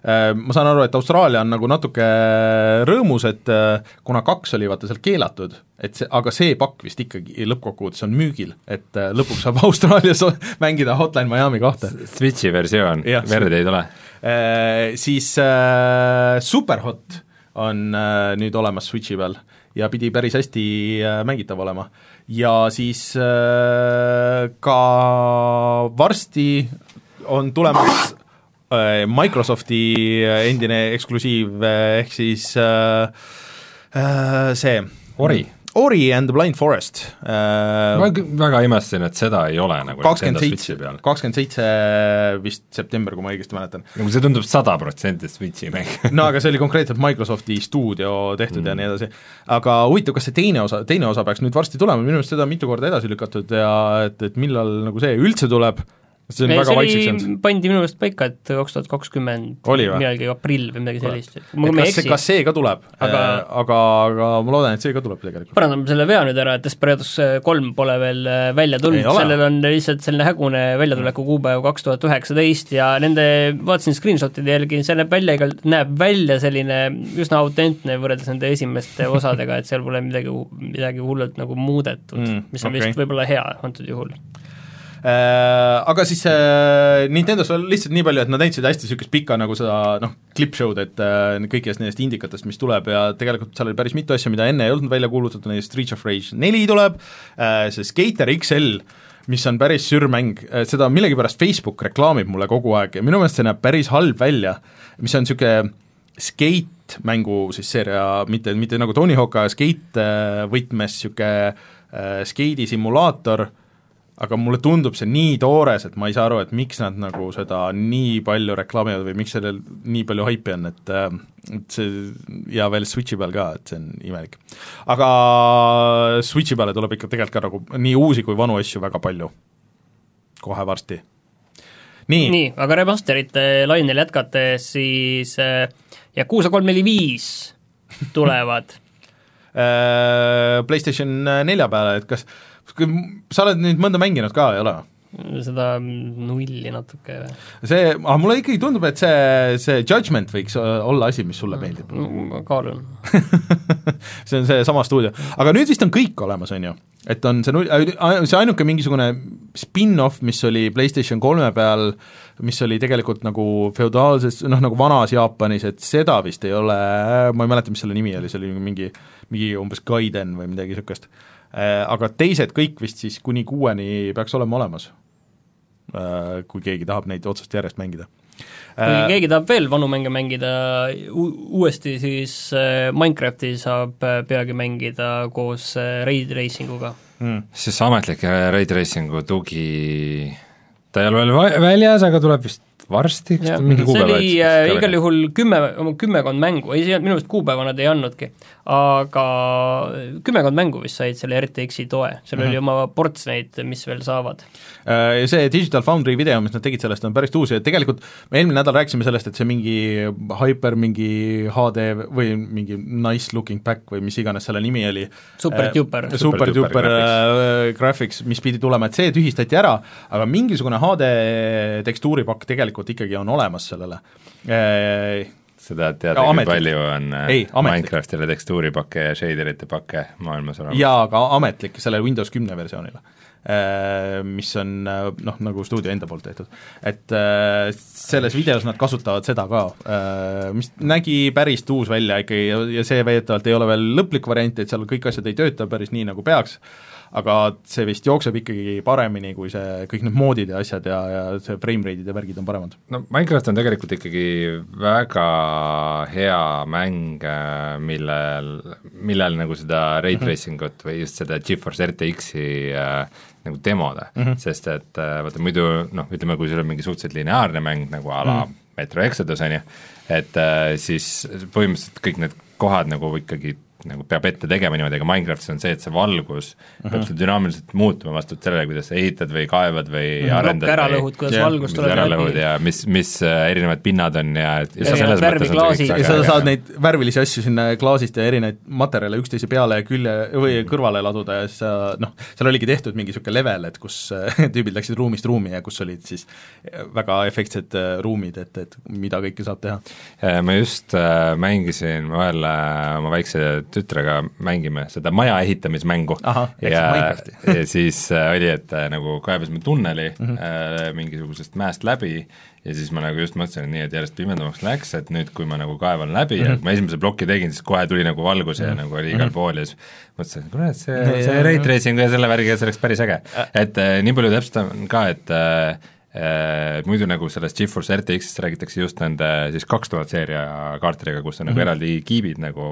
A: ma saan aru, et Austraalia on nagu natuke rõõmus, et äh, kuna kaks oli vaata seal keelatud, et see, aga see pakk vist ikkagi lõppkokkuvõttes on müügil, et äh, lõpuks saab <laughs> Austraalias mängida Hotline Miami kahte.
B: Switchi versioon verd ei tule.
A: Siis äh, Superhot on äh, nüüd olemas Switchi peal ja pidi päris hästi äh, mängitav olema. ja siis äh, ka varsti on tulemas äh, Microsofti endine eksklusiiv äh, ehk siis äh, äh, see
B: Ori.
A: Ori and the Blind Forest äh,
B: ma väga imestasin, et seda ei ole nagu
A: kakskümmend seitse kakskümmend seitse vist september, kui ma õigesti mäletan.
B: nagu see tundub sada protsenti Switchi mäng. <laughs>
A: no aga see oli konkreetselt Microsofti stuudio tehtud mm. ja nii edasi. aga huvitav, kas see teine osa, teine osa peaks nüüd varsti tulema, minu meelest seda on mitu korda edasi lükatud ja et, et millal nagu see üldse tuleb, see on
C: Ei,
A: väga
C: see
A: vaikseks jäänud.
C: pandi minu meelest paika, et kaks tuhat kakskümmend millalgi aprill või midagi sellist,
A: kas see, kas, see ka tuleb
C: Aga-
A: aga, aga, aga ma loodan, et see ka tuleb tegelikult.
C: parandame selle vea nüüd ära, et Desperados kolm pole veel äh, välja tulnud, sellel on lihtsalt selline hägune väljatuleku kuupäev kaks tuhat üheksateist ja nende, vaatasin screenshot'ide järgi, see näeb välja näeb välja selline üsna autentne võrreldes nende esimeste osadega, et seal pole midagi, midagi hullult nagu muudetud
A: Mm,
C: mis on okay. vist võib-olla hea antud juhul.
A: Äh, aga siis äh, Nintendo's on lihtsalt nii palju, et nad näitasid hästi niisugust pikka nagu seda noh, clip-show'd, et äh, kõigist nendest indikatest, mis tuleb ja tegelikult seal oli päris mitu asja, mida enne ei olnud välja kuulutatud, näiteks Streets of Rage neli tuleb äh,, see Skater XL, mis on päris sür mäng, seda millegipärast Facebook reklaamib mulle kogu aeg ja minu meelest see näeb päris halb välja, mis on niisugune skate mängu siis seeria, mitte, mitte nagu Tony Hawk, aga skate äh, võtmes niisugune äh, skeidi simulaator aga mulle tundub see nii toores, et ma ei saa aru, et miks nad nagu seda nii palju reklaamivad või miks sellel nii palju haipi on, et äh, et see ja veel Switchi peal ka, et see on imelik. aga Switchi peale tuleb ikka tegelikult ka nagu nii uusi kui vanu asju väga palju, kohe varsti. nii,
C: nii, aga remasterite lainel jätkates siis äh, Yakuusa kolm neli viis tulevad <laughs>
A: äh, PlayStation nelja peale, et kas sa oled nüüd mõnda mänginud ka, ei ole?
C: seda nulli natuke.
A: see, aga mulle ikkagi tundub, et see, see Judgment võiks olla asi, mis sulle meeldib
C: ma kaalun <laughs>
A: see on seesama stuudio, aga nüüd vist on kõik olemas, on ju? et on see null, see ainuke mingisugune spin-off, mis oli PlayStation kolme peal, mis oli tegelikult nagu feodaalses, noh nagu vanas Jaapanis, et seda vist ei ole, ma ei mäleta, mis selle nimi oli, see oli mingi, mingi umbes Gaiden või midagi niisugust Äh, aga teised kõik vist siis kuni kuueni peaks olema olemas, äh, kui keegi tahab neid otsast järjest mängida.
C: kui äh, keegi tahab veel vanu mänge mängida uuesti, siis Minecrafti saab peagi mängida koos Raid Racinguga.
B: Mm.. siis ametlik Raid Racingu tugi, ta ei ole veel väljas, aga tuleb vist varsti, kas ta mingi kuupäeva
C: see oli äh, igal juhul kümme, kümmekond mängu, ei see ei olnud, minu meelest kuupäeva nad ei andnudki, aga kümmekond mängu vist said selle RTX-i toe, seal mm -hmm. oli mhm. oma ports neid, mis veel saavad.
A: Äh, see Digital Foundry video, mis nad tegid sellest, on päris uus ja tegelikult me eelmine nädal rääkisime sellest, et see mingi Hyper mingi HD või mingi nice looking back või mis iganes selle nimi oli,
C: super-duper
A: äh,, super-duper äh, graphics, mis pidi tulema, et see tühistati ära, aga mingisugune HD tekstuuripakk tegelikult tegelikult ikkagi on olemas sellele
B: seda teada, kui palju on äh, ei, Minecraftile tekstuuripakke ja shaderite pakke maailmas olemas?
A: jaa, aga ametlik, sellele Windows kümne versioonile mis on noh, nagu stuudio enda poolt tehtud. et selles videos nad kasutavad seda ka, mis nägi päris tuus välja ikkagi ja, ja see väidetavalt ei ole veel lõplik variant, et seal kõik asjad ei tööta päris nii, nagu peaks, aga see vist jookseb ikkagi paremini, kui see, kõik need moodid ja asjad ja, ja see frame rate'id ja värgid on paremad.
B: no Minecraft on tegelikult ikkagi väga hea mäng, millel, millel nagu seda ray tracing ut või just seda GeForce RTX-i äh, nagu demoda mm, -hmm. sest et äh, vaata muidu noh, ütleme, kui sul on mingi suhteliselt lineaarne mäng nagu a la mm -hmm. Metro Exodus, on ju, et äh, siis põhimõtteliselt kõik need kohad nagu ikkagi nagu peab ette tegema niimoodi, aga Minecraftis on see, et see valgus uh -huh. peab sul dünaamiliselt muutuma vastavalt sellele, kuidas sa ehitad või kaevad või uh mhm. -huh. arendad
C: ära lõhud, kuidas ja, valgus tuleb
B: ära lõhud ja mis, mis äh, erinevad pinnad on ja, ja, ja selles mõttes on
A: see ja sa saad neid värvilisi asju sinna klaasist ja erinevaid materjale üksteise peale ja külje või kõrvale laduda ja siis sa noh, seal oligi tehtud mingi niisugune level, et kus äh, <laughs> tüübid läksid ruumist ruumi ja kus olid siis väga efektsed äh, ruumid, et, et mida kõike saab teha.
B: ma just äh, mängisin vahel äh, oma väikse tütrega mängime seda maja ehitamismängu ja, <laughs> ja siis äh, oli, et äh, nagu kaevasime tunneli mm -hmm. äh, mingisugusest mäest läbi ja siis ma nagu just mõtlesin, et nii, et järjest pimedamaks läks, et nüüd, kui ma nagu kaevan läbi mm -hmm. ja kui ma esimese ploki tegin, siis kohe tuli nagu valgus mm -hmm. ja nagu oli igal -hmm. pool ja siis mõtlesin, et kurat, see, see ray tracing ja selle värgiga, see oleks päris äge. et äh, nii palju täpsustan ka, et äh, et muidu nagu sellest GeForce RTX-ist räägitakse just nende siis kaks tuhat seeria kaartidega, kus on mm -hmm. nagu mhm. eraldi kiibid nagu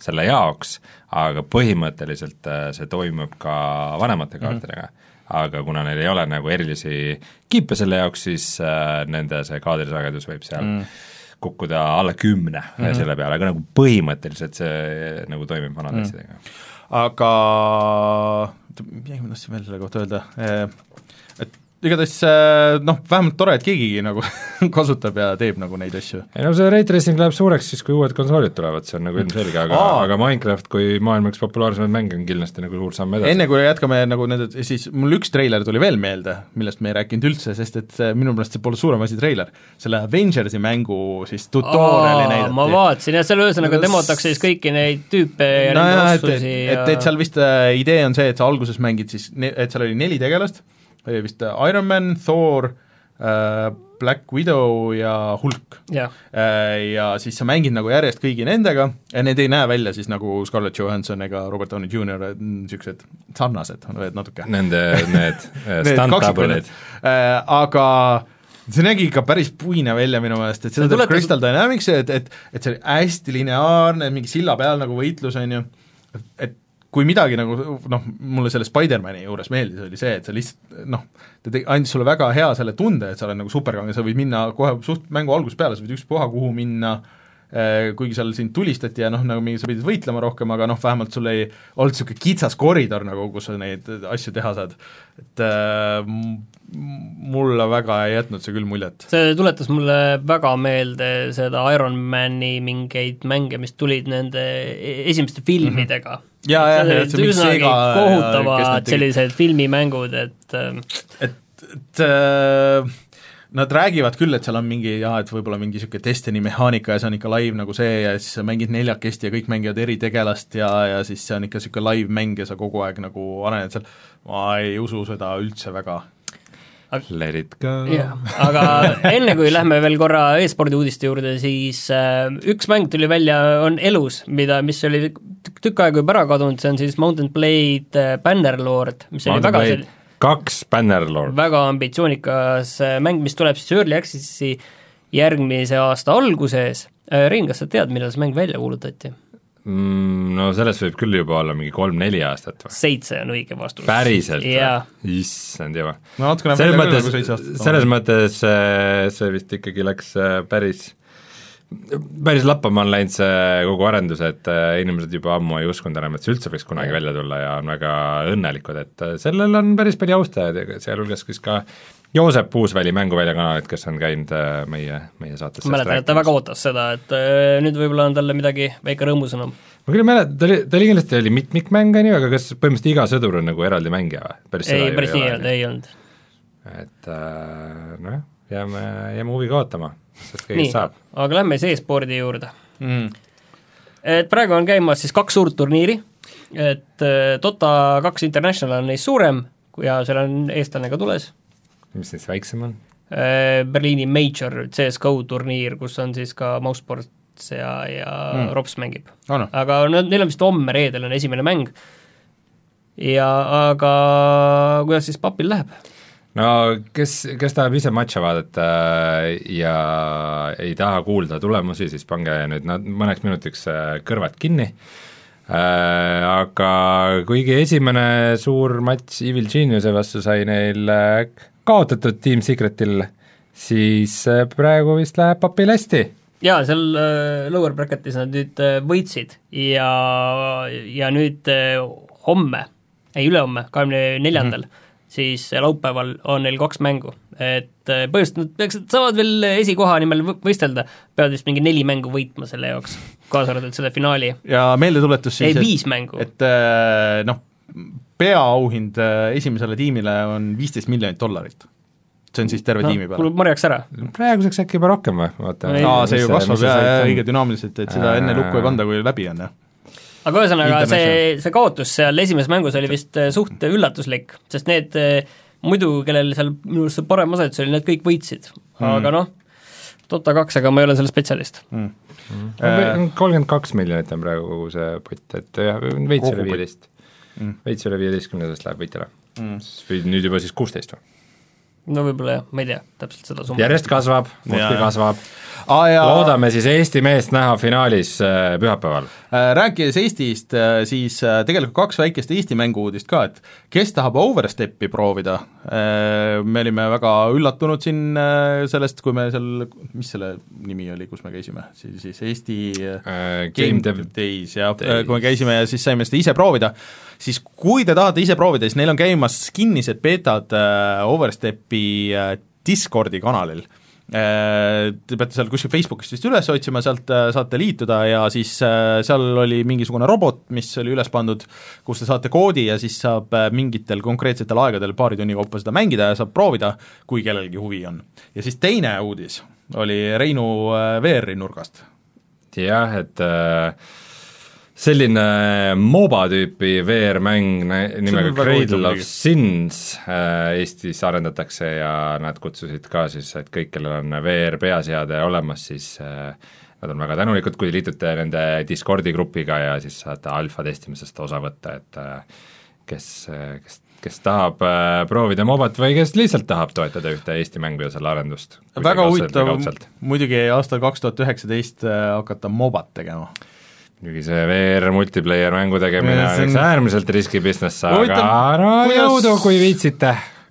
B: selle jaoks, aga põhimõtteliselt äh, see toimub ka vanemate mhm. kaartidega mm. -hmm aga kuna neil ei ole nagu erilisi kiipe selle jaoks, siis äh, nende see kaadrisagedus võib seal mm. kukkuda alla kümne mm -hmm. selle peale, aga nagu põhimõtteliselt see nagu toimib vanade mm asjadega.
A: aga midagi ma tahtsin veel selle kohta öelda, et igatahes äh, noh, vähemalt tore, et keegi nagu <laughs> kasutab ja teeb nagu neid asju.
B: ei no see ray tracing läheb suureks siis, kui uued konsoolid tulevad, see on nagu ilmselge, aga, aga Minecraft kui maailma üks populaarsemaid mänge on kindlasti nagu suur samm edasi.
A: enne kui jätkame nagu nende, siis mul üks treiler tuli veel meelde, millest me ei rääkinud üldse, sest et minu meelest see pole suurem asi treiler, selle Avengersi mängu siis tutorial'i näidati.
C: ma vaatasin jah, seal ühesõnaga demotakse siis kõiki neid tüüpe ja
A: no nende oskusi ja et, et seal vist äh, idee on see, et sa alguses mängid siis, et seal oli neli tegelast, oli vist äh, Iron Man, Thor äh,, Black Widow ja Hulk.
C: Yeah..
A: Äh, ja siis sa mängid nagu järjest kõigi nendega ja need ei näe välja siis nagu Scarlett Johansson ega Robert Downey Jr, niisugused sarnased, natuke.
B: Nende need <laughs> stunt-double'id
A: äh, aga see nägi ikka päris puine välja minu meelest, et seda teeb Crystal Dynamics, et, et et see oli hästi lineaarne, mingi silla peal nagu võitlus, on ju, et kui midagi nagu noh, mulle selle Spider-mani juures meeldis, oli see, et sa lihtsalt noh, ta tegi, andis sulle väga hea selle tunde, et sa oled nagu superkangelane, sa võid minna kohe suht mängu algusest peale, sa võid ükspuha kuhu minna Äh, kuigi seal sind tulistati ja noh, nagu mingi sa pidid võitlema rohkem, aga noh, vähemalt sul ei olnud niisugune kitsas koridor nagu, kus sa neid asju teha saad. et äh, mulle väga ei jätnud see küll muljet.
C: see tuletas mulle väga meelde seda Ironmani mingeid mänge, mis tulid nende e-, esimeste filmidega mm. -hmm.
A: Ja, ja, ja see mingi Sega
C: kohutavad sellised filmimängud, et
A: äh, et, et äh, Nad räägivad küll, et seal on mingi jah, et võib-olla mingi niisugune Destiny mehaanika ja see on ikka live nagu see ja siis sa mängid neljakesti ja kõik mängivad eri tegelast ja, ja siis see on ikka niisugune live-mäng ja sa kogu aeg nagu arened seal, ma ei usu seda üldse väga.
B: Let it go.
C: jah, <laughs> aga enne kui lähme veel korra e-spordi uudiste juurde, siis äh, üks mäng tuli välja, on elus, mida, mis oli tükk aega juba ära kadunud, see on siis Mountain Blade äh, Bannerlord, mis Mountain oli väga Blade
B: kaks Bannerlord.
C: väga ambitsioonikas äh, mäng, mis tuleb siis Early Access'i järgmise aasta alguses. Äh, Rein, kas sa tead, millal see mäng välja kuulutati?
B: Mm,? No sellest võib küll juba olla mingi kolm-neli aastat või?
C: seitse on õige vastus.
B: päriselt või? issand jumal.
A: no natukene selles mõttes, nagu
B: selles mõttes äh, see vist ikkagi läks päris päris lappama on läinud see kogu arendus, et äh, inimesed juba ammu ei uskunud enam, et see üldse võiks kunagi välja tulla ja on väga õnnelikud, et äh, sellel on päris palju austajaid, sealhulgas siis ka Joosep Puusväli Mänguväljakanalit, kes on käinud äh, meie, meie saates
C: mäletan, et ta väga ootas seda, et nüüd võib-olla on talle midagi väike rõõmusõnum.
B: ma küll ei mäleta, ta oli, ta oli kindlasti, oli mitmikmäng, on ju, aga kas põhimõtteliselt iga sõdur on nagu eraldi mängija või?
C: ei, päris nii ei olnud, ei olnud.
B: et nojah, jääme, jääme huviga ootama sest kõigest saab.
C: aga lähme siis e-spordi juurde mm.. et praegu on käimas siis kaks suurt turniiri, et äh, Dota kaks International on neist suurem ja seal on eestlane ka tules.
B: Mis neist väiksem on?
C: Äh, Berliini Major CSGO turniir, kus on siis ka Mousesports ja, ja mm. Rops mängib
A: oh. No.
C: aga nad, neil on vist homme, reedel on esimene mäng ja aga kuidas siis papil läheb?
B: no kes, kes tahab ise matša vaadata ja ei taha kuulda tulemusi, siis pange nüüd nad mõneks minutiks äh, kõrvad kinni äh,, aga kuigi esimene suur matš Evil Geniuse vastu sai neil äh, kaotatud Team Secretil, siis äh, praegu vist läheb papil hästi
C: jaa, seal äh, lower bracket'is nad nüüd äh, võitsid ja, ja nüüd äh, homme, ei ülehomme, kahekümne neljandal mhm siis laupäeval on neil kaks mängu, et põhimõtteliselt nad peaksid, saavad veel esikoha nimel võistelda, peavad vist mingi neli mängu võitma selle jaoks, kaasa arvatud selle finaali.
A: ja meeldetuletus siis,
C: et viis mängu.
A: et äh, noh, peaauhind äh, esimesele tiimile on viisteist miljonit dollarit. See on siis terve no, tiimi peale.
C: kulub marjaks ära.
B: praeguseks äkki juba rohkem või,
A: vaata. aa, see ju kasvab ja, ja õige dünaamiliselt, et seda enne lukku ei panda, kui läbi on, jah.
C: Aga ühesõnaga, see, see kaotus seal esimeses mängus oli vist äh, suht üllatuslik, sest need äh, muidu, kellel seal minu arust see parem asetus oli, need kõik võitsid. Mm., aga noh, Dota kaks, aga ma ei ole selle spetsialist.
B: Mm.. Kolmkümmend kaks miljonit on praegu kogu see pott, et jah, veits üle viieteist mm.. veits üle viieteistkümnendast läheb võitjale mm.. või nüüd juba siis kuusteist või?
C: no võib-olla jah, ma ei tea täpselt seda summat.
B: järjest kasvab, muudkui kasvab ah,. loodame siis Eesti meest näha finaalis äh, pühapäeval
A: äh,. Rääkides Eestist äh,, siis tegelikult kaks väikest Eesti mängu-uudist ka, et kes tahab Oversteppi proovida? Äh,, me olime väga üllatunud siin äh, sellest, kui me seal, mis selle nimi oli, kus me käisime, siis, Eesti
B: äh, Game Dev
A: Days, jah, kui me käisime ja siis saime seda ise proovida siis kui te tahate ise proovida, siis neil on käimas kinnised betad äh, Overstepi äh, Discordi kanalil. äh,. Te peate seal kuskil Facebookist vist üles otsima, sealt äh, saate liituda ja siis äh, seal oli mingisugune robot, mis oli üles pandud, kus te saate koodi ja siis saab äh, mingitel konkreetsetel aegadel paari tunni kaupa seda mängida ja saab proovida, kui kellelgi huvi on. ja siis teine uudis oli Reinu äh, VR-i nurgast.
B: jah, et äh selline MOBA tüüpi VR-mäng nimega Cradle of Sins äh, Eestis arendatakse ja nad kutsusid ka siis, et kõik, kellel on VR peaseade olemas, siis äh, nad on väga tänulikud, kui liitute nende Discordi grupiga ja siis saate alfa testimisest osa võtta, et äh, kes, kes kes tahab äh, proovida mobat või kes lihtsalt tahab toetada ühte Eesti mängu ja selle arendust.
A: väga huvitav muidugi aastal kaks tuhat üheksateist hakata mobat tegema
B: muidugi see VR multiplayer mängu tegemine on üks äärmiselt riski business, aga no
A: kuidas-
B: jõudu, kui viitsite.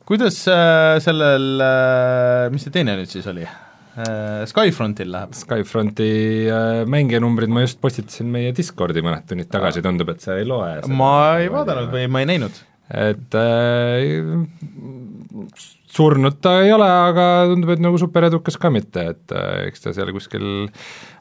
A: kuidas äh, sellel äh,, mis see teine nüüd siis oli äh,, Skyfrontil läheb?
B: Skyfronti äh, mängijanumbrid ma just postitasin meie Discordi mõned tunnid tagasi, tundub, et sa ei loe.
A: ma ei vaadanud või ma ei näinud.
B: Et äh, surnud ta ei ole, aga tundub, et nagu superedukas ka mitte, et äh, eks ta seal kuskil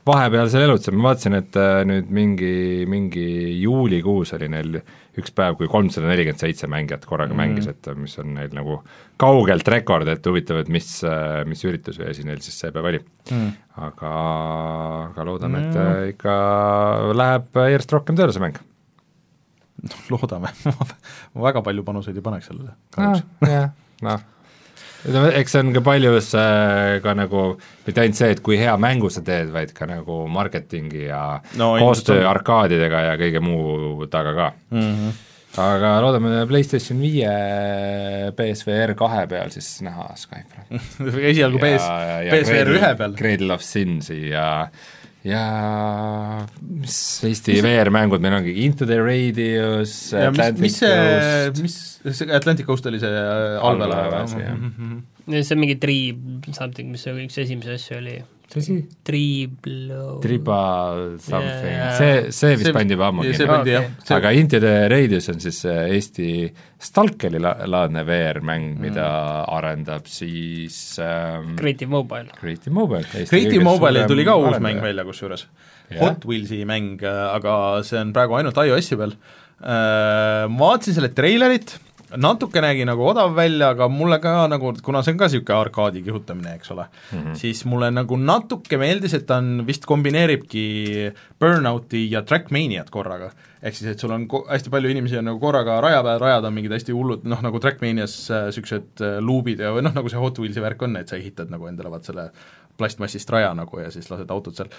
B: vahepeal seal elutseb, ma vaatasin, et äh, nüüd mingi, mingi juulikuus oli neil üks päev, kui kolmsada nelikümmend seitse mängijat korraga mm. mängis, et mis on neil nagu kaugelt rekord, et huvitav, et mis, mis üritus või asi neil siis see päev oli mm.. aga, aga loodame, et äh, ikka läheb järjest rohkem tööle see mäng <laughs>
A: loodame ma väga palju panuseid ei paneks sellele
B: ah,
A: kahjuks.
B: jah, noh, ütleme, eks see on ka paljus äh, ka nagu mitte ainult see, et kui hea mängu sa teed, vaid ka nagu marketingi ja
A: No
B: koostöö
A: on.
B: arkaadidega ja kõige muu taga ka mm. -hmm. aga loodame PlayStation viie BSVR kahe peal siis näha Skyfront. <laughs>
A: esialgu PS, PSVR ühe peal.
B: Cradle of Sinsi ja ja mis Eesti VR-mängud meil ongi, Into the Radius,
A: ja mis,
B: Atlantic
A: mis see
B: Coast,,
A: mis see Atlantic Coast oli see allveelaev
B: jah.
A: või?
C: see on mingi Triib something, mis see üks esimesi asju oli.
B: Mis asi?
C: Triiblo.
B: Tribal something
C: jaa.
B: see, see vist
A: See-
B: pandi juba ammu kinni. aga Into the Radius on siis see Eesti Stalkeri la- laadne VR-mäng, mida arendab siis ähm,
C: Creative Mobile.
B: Creative Mobile.
A: Creative Mobile'il tuli ka uus mäng välja kusjuures,
B: Jah.
A: Hot Wheelsi mäng, aga see on praegu ainult iOS-i peal. Ma vaatasin selle treilerit, natuke nägi nagu odav välja, aga mulle ka nagu, kuna see on ka niisugune arkaadi kihutamine, eks ole mm, -hmm. siis mulle nagu natuke meeldis, et ta on, vist kombineeribki Burnouti ja Trackmaniat korraga. ehk siis, et sul on ko- hästi palju inimesi on nagu korraga raja peal, rajad on mingid hästi hullud, noh nagu Trackmanias niisugused äh, luubid ja või noh, nagu see Hot Wheelsi värk on, et sa ehitad nagu endale vaat selle plastmassist raja nagu ja siis lased autod seal,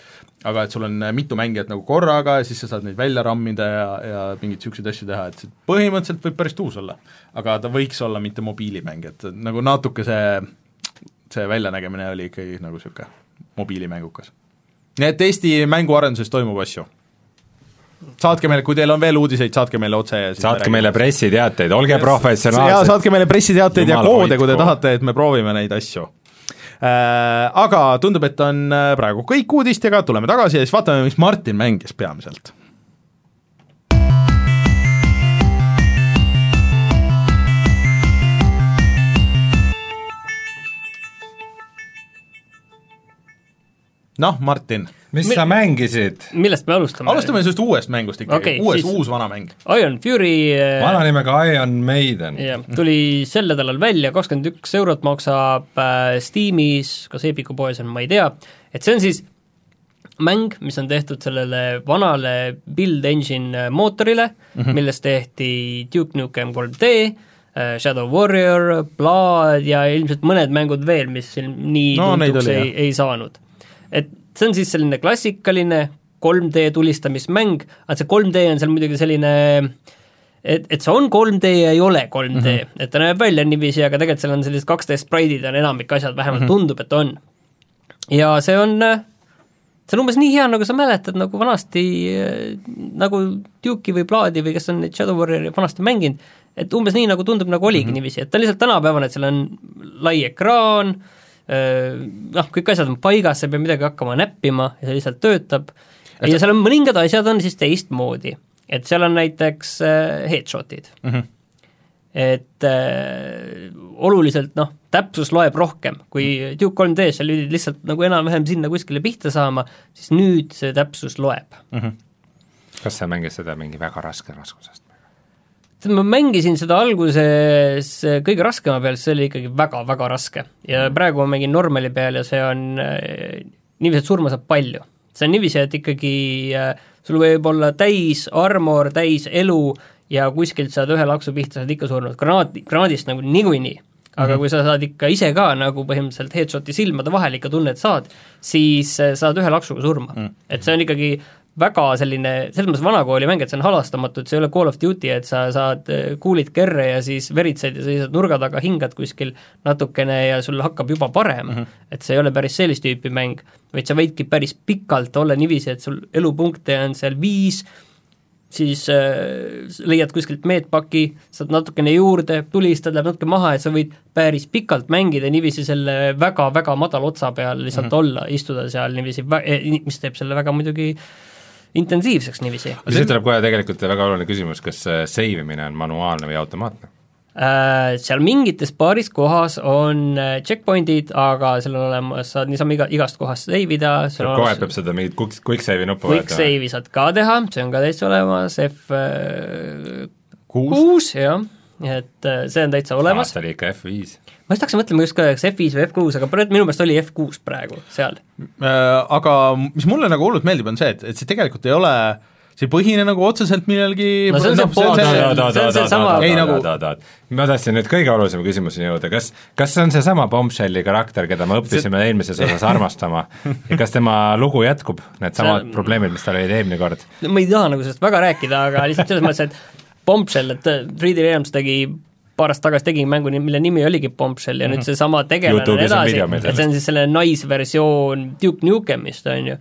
A: aga et sul on äh, mitu mängijat nagu korraga ja siis sa saad neid välja rammida ja, ja mingeid niisuguseid asju teha, et see põhimõtteliselt võib päris tuus olla. aga ta võiks olla mitte mobiilimäng, et nagu natuke see, see väljanägemine oli ikkagi nagu niisugune mobiilimängukas. nii et Eesti mänguarenduses toimub asju saatke meile, kui teil on veel uudiseid, saatke meile otse ja
B: saatke meile pressiteateid, olge professionaalsed.
A: jaa, saatke meile pressiteateid ja koode, kui te tahate, et me proovime neid asju. Aga tundub, et on äh, praegu kõik uudistega, tuleme tagasi ja siis vaatame, mis Martin mängis peamiselt. noh, Martin.
B: Mis
C: Mi-
B: sa mängisid?
C: millest me alustame?
A: alustame sellest uuest mängust ikkagi okay,, uues
C: siis-,
A: uus vana mäng.
C: Iron Fury äh,
B: vana nimega Iron Maiden.
C: jah, tuli sel nädalal välja, kakskümmend üks eurot maksab äh, Steamis, kas Epiku poes on, ma ei tea, et see on siis mäng, mis on tehtud sellele vanale Build Engine mootorile mm, -hmm. millest tehti Duke Nukem 3D, Shadow Warrior, Blood ja ilmselt mõned mängud veel, mis siin nii
A: No,
C: tuntuks
A: oli,
C: ei, ei saanud. et see on siis selline klassikaline 3D tulistamismäng, aga see 3D on seal muidugi selline et, et see on 3D ja ei ole 3D mm, -hmm. et ta näeb välja niiviisi, aga tegelikult seal on sellised 2D spraidid on enamik asjad, vähemalt mm -hmm. tundub, et on. ja see on, see on umbes nii hea, nagu sa mäletad, nagu vanasti, nagu Duke'i või Blood'i või kes on neid Shadow Warrior'i vanasti mänginud, et umbes nii, nagu tundub, nagu oligi mm -hmm. niiviisi, et ta on lihtsalt tänapäevane, et seal on lai ekraan, noh, kõik asjad on paigas, sa ei pea midagi hakkama näppima ja see lihtsalt töötab, ja seal on mõningad asjad on siis teistmoodi, et seal on näiteks äh, headshot'id mm. -hmm. et äh, oluliselt noh, täpsus loeb rohkem, kui Duke 3D-s sa lülid lihtsalt nagu enam-vähem sinna kuskile pihta saama, siis nüüd see täpsus loeb mm. -hmm.
B: kas sa mängisid seda mingi väga raske raskusest?
C: Ma mängisin seda alguses kõige raskema peal, see oli ikkagi väga-väga raske ja praegu ma mängin normali peal ja see on äh, niiviisi, et surma saab palju. see on niiviisi, et ikkagi äh, sul võib olla täis armor, täis elu ja kuskilt saad ühe laksu pihta, saad ikka surnud, granaat, granaadist nagu niikuinii. aga mm -hmm. kui sa saad ikka ise ka nagu põhimõtteliselt headshot'i silmade vahel ikka tunned saad, siis äh, saad ühe laksuga surma mm. -hmm. et see on ikkagi väga selline, selles mõttes vanakooli mäng, et see on halastamatu, et see ei ole Call of Duty, et sa saad eh, kuulid kerre ja siis veritsed ja seisad nurga taga, hingad kuskil natukene ja sul hakkab juba parem mm. -hmm. et see ei ole päris sellist tüüpi mäng, vaid sa võidki päris pikalt olla niiviisi, et sul elupunkte on seal viis, siis äh, leiad kuskilt meetpaki, saad natukene juurde, tulistad, läheb natuke maha ja sa võid päris pikalt mängida niiviisi selle väga-väga madala otsa peal lihtsalt mm -hmm. olla, istuda seal niiviisi, mis teeb selle väga muidugi intensiivseks niiviisi.
B: siit tuleb kohe tegelikult väga oluline küsimus, kas save imine on manuaalne või automaatne?
C: Äh, seal mingites paaris kohas on äh, checkpoint'id, aga seal on olemas, saad niisama iga, igast kohast save ida,
B: kogu aeg peab seda mingit quick, quick save'i nuppu
C: quick save'i saad ka teha, see on ka täitsa olemas, F äh, kuus, jah, et see on täitsa olemas.
B: aasta oli ikka F5
C: ma just hakkasin mõtlema just ka, kas F5 või F6, aga minu meelest oli F6 praegu seal.
A: Aga mis mulle nagu hullult meeldib, on see, et, et see tegelikult ei ole see ei põhine nagu otseselt millelgi
C: no see on see pool, see seesama
A: ei nagu
B: ma tahtsin nüüd kõige olulisema küsimuseni jõuda, kas, kas see on seesama Bombshelli karakter, keda me õppisime see... eelmises osas armastama ja kas tema lugu jätkub, needsamad see... probleemid, mis tal olid eelmine kord?
C: ma ei taha nagu sellest väga rääkida, aga lihtsalt selles mõttes, et Bombshell, et 3D Realms tegi paar aastat tagasi tegin mängu, mille nimi oligi Bombshell ja mm -hmm. nüüd mhm. seesama tegelane on edasi, et see on siis selle naisversioon Duke Nukemist, on ju.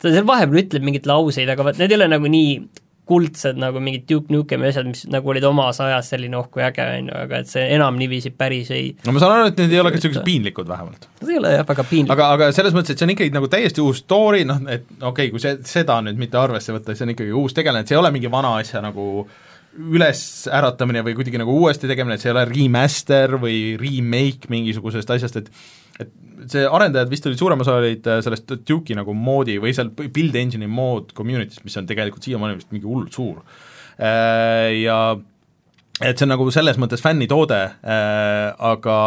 C: ta seal vahepeal ütleb mingeid lauseid, aga vot need ei ole nagu nii kuldsed nagu mingid Duke Nukemi asjad, mis nagu olid omas ajas selline oh kui äge, on ju, aga et see enam niiviisi päris ei
A: no ma saan aru, et need ei ole ka niisugused piinlikud vähemalt.
C: Nad ei ole jah, väga piinlikud.
A: aga, aga selles mõttes, et see on ikkagi nagu täiesti uus story, noh et okei okay,, kui see, seda nüüd mitte arvesse võtta, see on ikkagi uus tegelane, et see ei ole mingi vana asja nagu äh, ülesäratamine või kuidagi nagu uuesti tegemine, et see ei ole remaster või remake mingisugusest asjast, et et see arendajad vist olid, suurem osa olid äh, sellest Duke'i nagu moodi või seal build engine'i mood community'st, mis on tegelikult siiamaani vist mingi hullult suur. Äh, ja et see on nagu selles mõttes fännitoode, äh, aga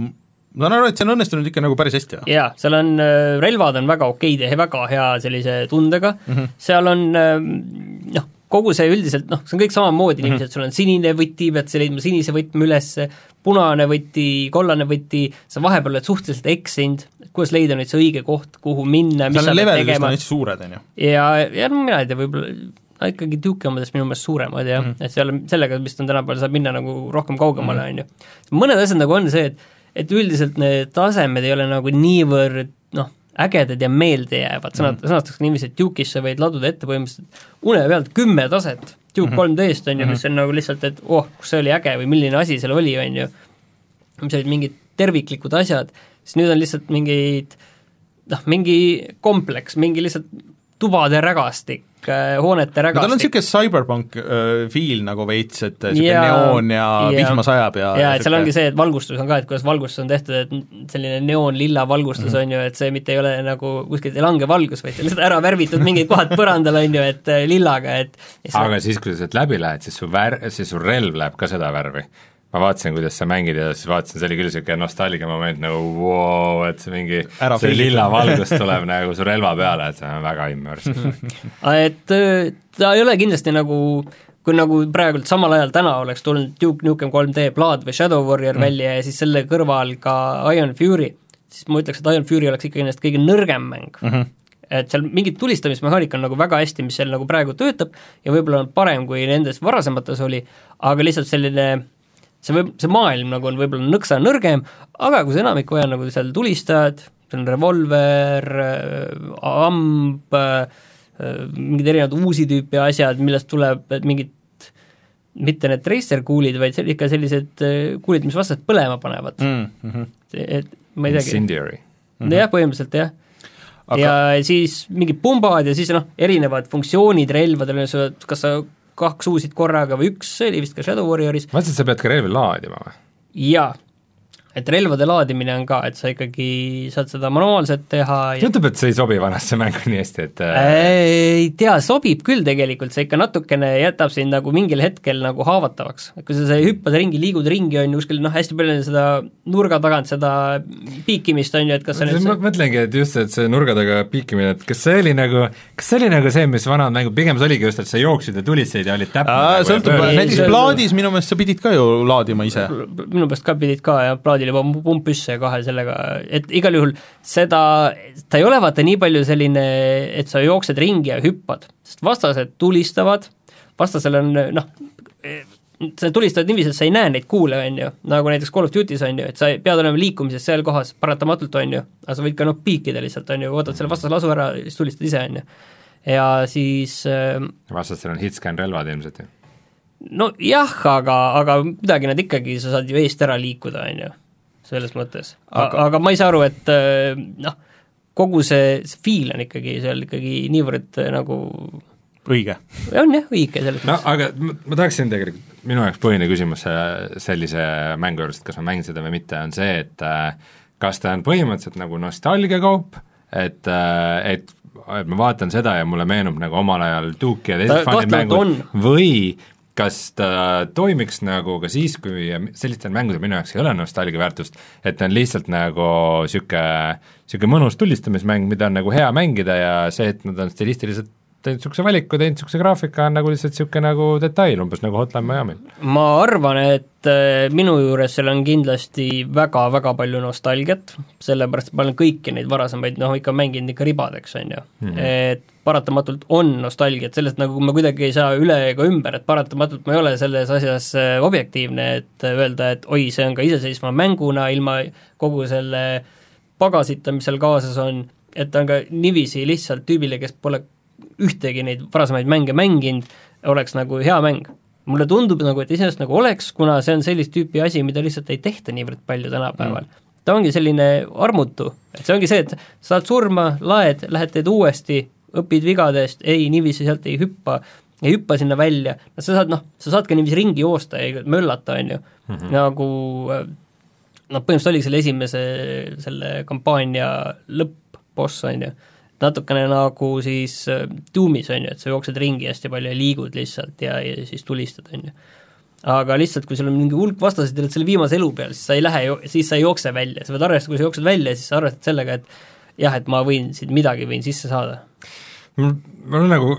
A: ma saan aru, et see on õnnestunud ikka nagu päris hästi,
C: jah? jaa, seal on, relvad on väga okeid ja väga hea sellise tundega mm, -hmm. seal on noh, kogu see üldiselt noh, see on kõik samamoodi mm -hmm. et sul on sinine võti, pead sa leidma sinise võtme üles, punane võti, kollane võti, sa vahepeal oled suhteliselt eksinud, kuidas leida nüüd see õige koht, kuhu minna, mis sa pead tegema.
A: suured, on ju.
C: ja, ja no mina ei tea, võib-olla no ikkagi Duke'i omadest minu meelest suuremad jah mm, -hmm. et seal, sellega vist on tänapäeval, saab minna nagu rohkem kaugemale, mhm. on ju. mõned asjad nagu on see, et et üldiselt need tasemed ei ole nagu niivõrd noh, ägedad ja meeldejäävad, sõnad mm., sõnastaks niiviisi, et Duke'isse võid laduda ette põhimõtteliselt une pealt kümme taset. Duke 3D-st, on ju, mis on nagu lihtsalt, et oh, kus see oli äge või milline asi seal oli, on ju, mis olid mingid terviklikud asjad, siis nüüd on lihtsalt mingid noh, mingi kompleks, mingi lihtsalt tubade rägastik, Äh, hoonete rägastik no,.
A: tal on niisugune cyberpunk äh, feel nagu veits, et niisugune ja, neoon ja, ja vihma sajab ja
C: jaa, et seal ongi see, et valgustus on ka, et kuidas valgustus on tehtud, et selline neoonlilla valgustus mm -hmm. on ju, et see mitte ei ole nagu kuskilt ei lange valgus, vaid see on lihtsalt ära värvitud mingid kohad põrandal, on ju, et äh, lillaga, et
B: aga siis, kui sa sealt läbi lähed, siis su vär-, siis su relv läheb ka seda värvi ma vaatasin, kuidas sa mängid ja siis vaatasin, see oli küll niisugune nostalgia moment nagu vau wow,, et see mingi, see lilla valgus tuleb <laughs> nagu su relva peale, et see on väga immersive <laughs>
C: et äh, ta ei ole kindlasti nagu kui nagu praegult samal ajal täna oleks tulnud Duke Nukem 3D Blood või Shadow Warrior mm. välja ja siis selle kõrval ka Iron Fury, siis ma ütleks, et Iron Fury oleks ikkagi ennast kõige nõrgem mäng mm. -hmm et seal mingit tulistamismehaanika on nagu väga hästi, mis seal nagu praegu töötab ja võib-olla on parem, kui nendes varasemates oli, aga lihtsalt selline see võib, see maailm nagu on võib-olla nõksa nõrgem, aga kui sa enamikku aja nagu seal tulistad, see on revolver, amb, mingid erinevad uusi tüüpi asjad, millest tuleb mingid mitte need tracer kuulid, vaid see ikka sellised kuulid, mis vastased põlema panevad mm. -hmm. et ma ei teagi.
B: Incendiary
C: mm. -hmm. jah, põhimõtteliselt jah. Aga... ja siis mingid pumbad ja siis noh, erinevad funktsioonid relvadel, kas sa kaks uusit korraga või üks, see oli vist ka Shadow Warrioris.
B: ma mõtlesin, et sa pead ka relvi laadima või?
C: jaa, et relvade laadimine on ka, et sa ikkagi saad seda manuaalselt teha
B: ja tundub, et see ei sobi vanasse mängu nii hästi, et
C: äh, ei tea, sobib küll tegelikult, see ikka natukene jätab sind nagu mingil hetkel nagu haavatavaks. et kui sa seal hüppad ringi, liigud ringi, on ju, kuskil noh, hästi palju on seda nurga tagant seda piikimist, on ju, et kas sa
B: nüüd ma mõtlengi, et just, et see nurga taga piikimine, et kas see oli nagu, kas see oli nagu see, mis vanad mängud, pigem see oligi just, et sa jooksid ja tulistasid ja olid täpne
A: nagu, sõltub, näiteks plaadis minu meelest sa pidid ka ju laadima ise.
C: minu meelest ka pidid ka jah, plaadis staadil juba pump püsse kohe sellega, et igal juhul seda, ta ei ole vaata nii palju selline, et sa jooksed ringi ja hüppad, sest vastased tulistavad, vastasel on noh, sa tulistad niiviisi, et sa ei näe neid kuule, on ju, nagu näiteks Call of Duty's on ju, et sa pead olema liikumises seal kohas paratamatult, on ju, aga sa võid ka noh, piikida lihtsalt, on ju, võtad selle vastase lasu ära siis tulistad ise, on ju. ja siis äh,
B: vastastel on hitscan relvad ilmselt ju.
C: nojah, aga, aga midagi nad ikkagi, sa saad ju eest ära liikuda, on ju, selles mõttes. aga, aga ma ei saa aru, et äh, noh, kogu see, see feel on ikkagi seal ikkagi niivõrd äh, nagu
A: õige.
C: on jah, õige selles
B: no aga ma, ma tahaksin tegelikult, minu jaoks põhiline küsimus äh, sellise mängu juures, et kas ma mängin seda või mitte, on see, et kas ta on põhimõtteliselt nagu nostalgiakaup, et, et et ma vaatan seda ja mulle meenub nagu omal ajal Duke ja teised
C: Ta
B: fannid
C: kahtlemata
B: mängud või kas ta toimiks nagu ka siis, kui sellistel mängudel minu jaoks ei ole nostalgia väärtust, et ta on lihtsalt nagu niisugune, niisugune mõnus tulistamismäng, mida on nagu hea mängida ja see, et nad on stilistiliselt teinud niisuguse valiku, teinud niisuguse graafika, on nagu lihtsalt niisugune nagu detail, umbes nagu Hotline Miami'l.
C: ma arvan, et äh, minu juures seal on kindlasti väga-väga palju nostalgiat, sellepärast et ma olen kõiki neid varasemaid noh, ikka mänginud ikka ribadeks, on ju mm. -hmm. et paratamatult on nostalgiat, sellest nagu ma kuidagi ei saa üle ega ümber, et paratamatult ma ei ole selles asjas äh, objektiivne, et öelda, et oi, see on ka iseseisva mänguna ilma kogu selle pagasita, mis seal kaasas on, et ta on ka niiviisi lihtsalt tüübile, kes pole ühtegi neid varasemaid mänge mänginud, oleks nagu hea mäng. mulle tundub nagu, et iseenesest nagu oleks, kuna see on sellist tüüpi asi, mida lihtsalt ei tehta niivõrd palju tänapäeval mm. ta ongi selline armutu, et see ongi see, et saad surma, laed, lähed teed uuesti, õpid vigadest, ei, niiviisi sealt ei hüppa, ei hüppa sinna välja, no sa saad noh, sa saad ka niiviisi ringi joosta ja möllata, on ju mm, -hmm. nagu noh, põhimõtteliselt oligi selle esimese, selle kampaania lõpp-boss, on ju natukene nagu siis äh, Doomis, on ju, et sa jooksed ringi hästi palju ja liigud lihtsalt ja, ja siis tulistad, on ju. aga lihtsalt, kui sul on mingi hulk vastaseid ja oled selle viimase elu peal, siis sa ei lähe, siis sa ei jookse välja, sa pead arvestama, kui sa jooksed välja, siis sa arvestad sellega, et jah, et ma võin siit midagi võin sisse saada.
B: mul, on nagu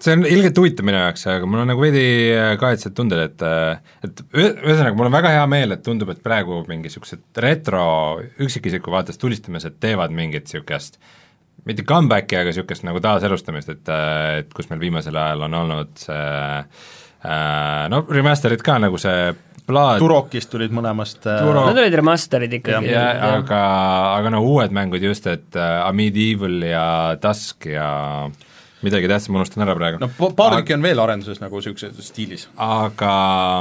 B: see on ilgelt huvitav minu jaoks, aga mul on nagu veidi äh, kahetsed tunded, et äh, et ühesõnaga, mul on väga hea meel, et tundub, et praegu mingisugused retro üksikisiku vaates tulistamised teevad mingit niisugust äh, mitte comeback'i, aga niisugust nagu taaselustamist, et, et kus meil viimasel ajal on olnud see äh, no remaster'id ka, nagu see Blood
A: Turokist tulid mõlemast äh,
C: Turo... Need olid remaster'id ikkagi.
B: aga, aga no uued mängud just, et uh, Medieval ja Dusk ja midagi tähtsam unustan ära praegu.
A: no paar tükki on veel arenduses nagu niisuguses stiilis.
B: aga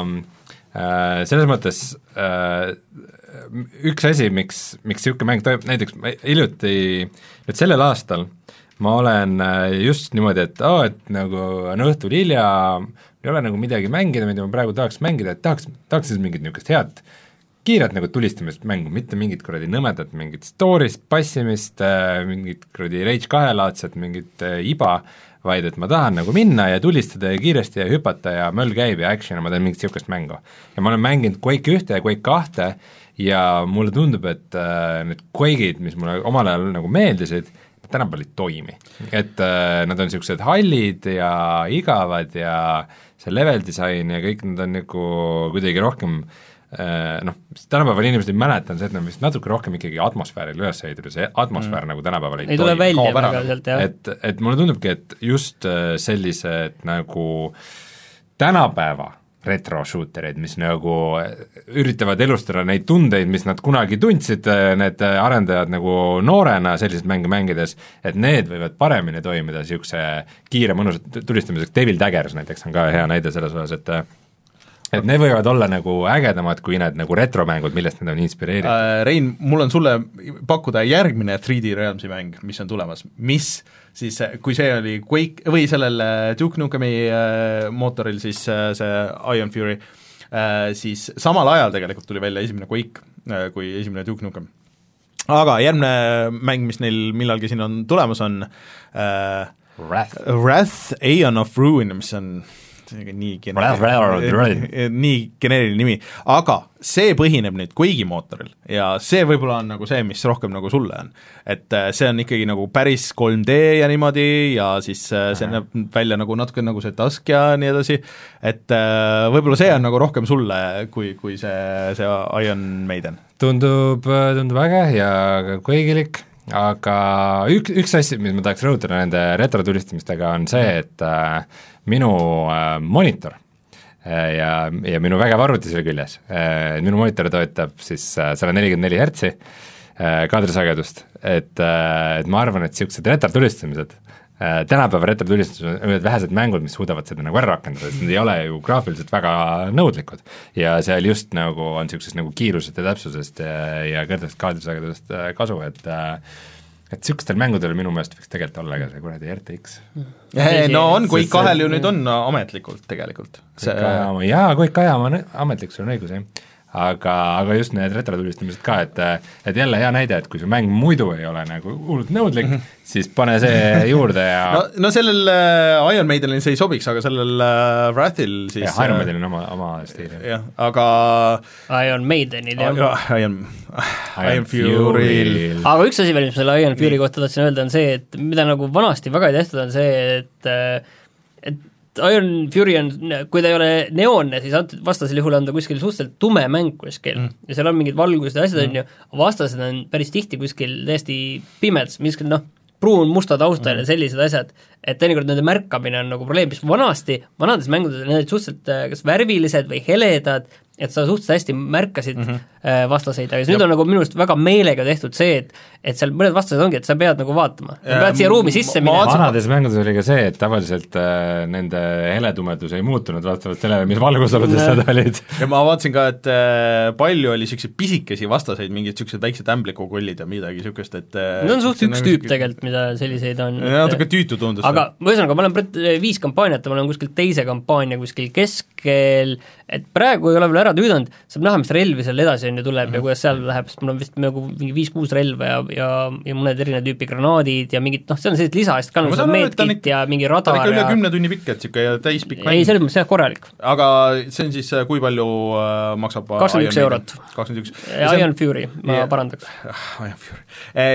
B: äh, selles mõttes äh, üks asi, miks, miks niisugune mäng toimub, näiteks hiljuti, nüüd sellel aastal ma olen äh, just niimoodi, et aa oh,, et nagu on õhtul hilja, ei ole nagu midagi mängida, mida ma praegu tahaks mängida, et tahaks, tahaks siis mingit niisugust head kiiret nagu tulistamist mängu, mitte mingit kuradi nõmedat mingit story'st passimist äh,, mingit kuradi Rage kahe laadset mingit äh, iba, vaid et ma tahan nagu minna ja tulistada ja kiiresti ja hüpata ja möll käib ja action ja ma teen mingit niisugust mängu. ja ma olen mänginud Quake ühte ja Quake kahte ja mulle tundub, et äh, need Quake'id, mis mulle omal ajal nagu meeldisid, tänapäeval ei toimi. et äh, nad on niisugused hallid ja igavad ja see level disain ja kõik need on nagu kuidagi rohkem äh, noh, tänapäeval inimesed ei mäleta, on see, et nad vist natuke rohkem ikkagi atmosfäärile üles ehitatud see atmosfäär mm. nagu tänapäeval ei,
C: ei välja väga sealt, jah.
B: et, et mulle tundubki, et just äh, sellised nagu tänapäeva retro shooter eid, mis nagu üritavad elustada neid tundeid, mis nad kunagi tundsid, need arendajad nagu noorena selliseid mänge mängides, et need võivad paremini toimida niisuguse kiire mõnusa tulistamiseks, Devil Daggers näiteks on ka hea näide selles osas, et et need võivad olla nagu ägedamad kui need nagu retromängud, millest need on inspireeritud
A: äh,. Rein, mul on sulle pakkuda järgmine 3D Realmsi mäng, mis on tulemas, mis siis, kui see oli Quake, või sellel äh, Duke Nukemi äh, mootoril siis äh, see Iron Fury äh,, siis samal ajal tegelikult tuli välja esimene Quake äh, kui esimene Duke Nukem. aga järgmine mäng, mis neil millalgi siin on tulemas, on äh,
B: Wrath,
A: Wrath, Aeon of Ruin, mis on nii geneeriline, <laughs> nii geneeriline nimi, aga see põhineb nüüd Quake'i mootoril ja see võib-olla on nagu see, mis rohkem nagu sulle on. et äh, see on ikkagi nagu päris 3D ja niimoodi ja siis äh, see näeb välja nagu natuke nagu see Tusk ja nii edasi, et võib-olla see on nagu rohkem sulle, kui, kui see, see Iron Maiden.
B: tundub, tundub äge ja Quake'ilik aga üks, üks asi, mis ma tahaks rõhutada nende retrotulistamistega, on see, et äh, minu äh, monitor. Äh, ja, ja minu vägev arvuti selle küljes. Äh,, minu monitor töötab siis sada nelikümmend neli hertsi kaadrisagedust, et et ma arvan, et niisugused retrotulistamised äh, tänapäeva retrotulistused on ühed vähesed mängud, mis suudavad seda nagu ära rakendada, sest nad ei ole ju graafiliselt väga nõudlikud. ja seal just nagu on niisugusest nagu kiirusest ja täpsusest ja, ja kõrgest kaadrisagedusest kasu, et äh, et niisugustel mängudel minu meelest võiks tegelikult olla ka see kuradi RTX.
A: no on, Quake kahel ju nüüd on ametlikult tegelikult.
B: see jaa, Quake kahe on ametlik, sul on õigus, jah aga, aga just need retrotulistamised ka, et et jälle hea näide, et kui su mäng muidu ei ole nagu hullult nõudlik mm, -hmm. siis pane see <laughs> juurde ja
A: no, no sellel äh, Iron Maidenil see ei sobiks, aga sellel äh, Wrathil siis
B: jah, Iron äh, Maidenil on oma, oma stiil.
A: jah, aga
C: Iron Maidenil jah.
A: Iron, Iron Fury'l.
C: aga üks asi veel, mis selle Iron Fury kohta tahtsin öelda, on see, et mida nagu vanasti väga ei tehtud, on see, et et Iron Fury on, kui ta ei ole neoonne, siis antud, vastasel juhul on ta kuskil suhteliselt tume mäng kuskil mm. ja seal on mingid valgused ja asjad, on ju, vastased on päris tihti kuskil täiesti pimedad, mis noh, pruun-musta taustal mm. ja sellised asjad, et teinekord nende märkamine on nagu probleem, mis vanasti, vanades mängudes need olid suhteliselt äh, kas värvilised või heledad, et sa suhteliselt hästi märkasid mm -hmm. Vastaseid, aga siis nüüd on nagu minu arust väga meelega tehtud see, et et seal mõned vastased ongi, et sa pead nagu vaatama, sa pead siia ruumi sisse minema.
B: vanades mängudes oli ka see, et tavaliselt äh, nende heletumedus ei muutunud vastavalt sellele, mis valgusoludes nad olid.
A: ja ma vaatasin ka, et äh, palju oli niisuguseid pisikesi vastaseid, mingid niisugused väiksed ämblikukollid ja midagi niisugust, et
C: äh, Need on suht üks tüüp tegelikult, mida selliseid on.
A: natuke tüütu tundus.
C: aga ühesõnaga, ma olen viis kampaaniat ja ma olen kuskil teise kampaania kuskil keskel, et praegu ei ole veel ära tüüdanud, saab näha, mis relvi seal edasi on ju tuleb mm -hmm. ja kuidas seal läheb, sest mul on vist nagu mingi viis-kuus relva ja ja, ja mõned erinevad tüüpi granaadid ja mingid noh, see on sellised lisaasjad ka, nagu see medkit ja mingi radar
A: ta on ikka üle kümne tunni pikk, et niisugune täispikk
C: mäng. ei, selles mõttes jah, korralik.
A: aga see on siis, kui palju äh, maksab
C: kakskümmend üks eurot.
A: kakskümmend üks.
C: Iron Fury, ma ja, parandaks.
A: Iron Fury.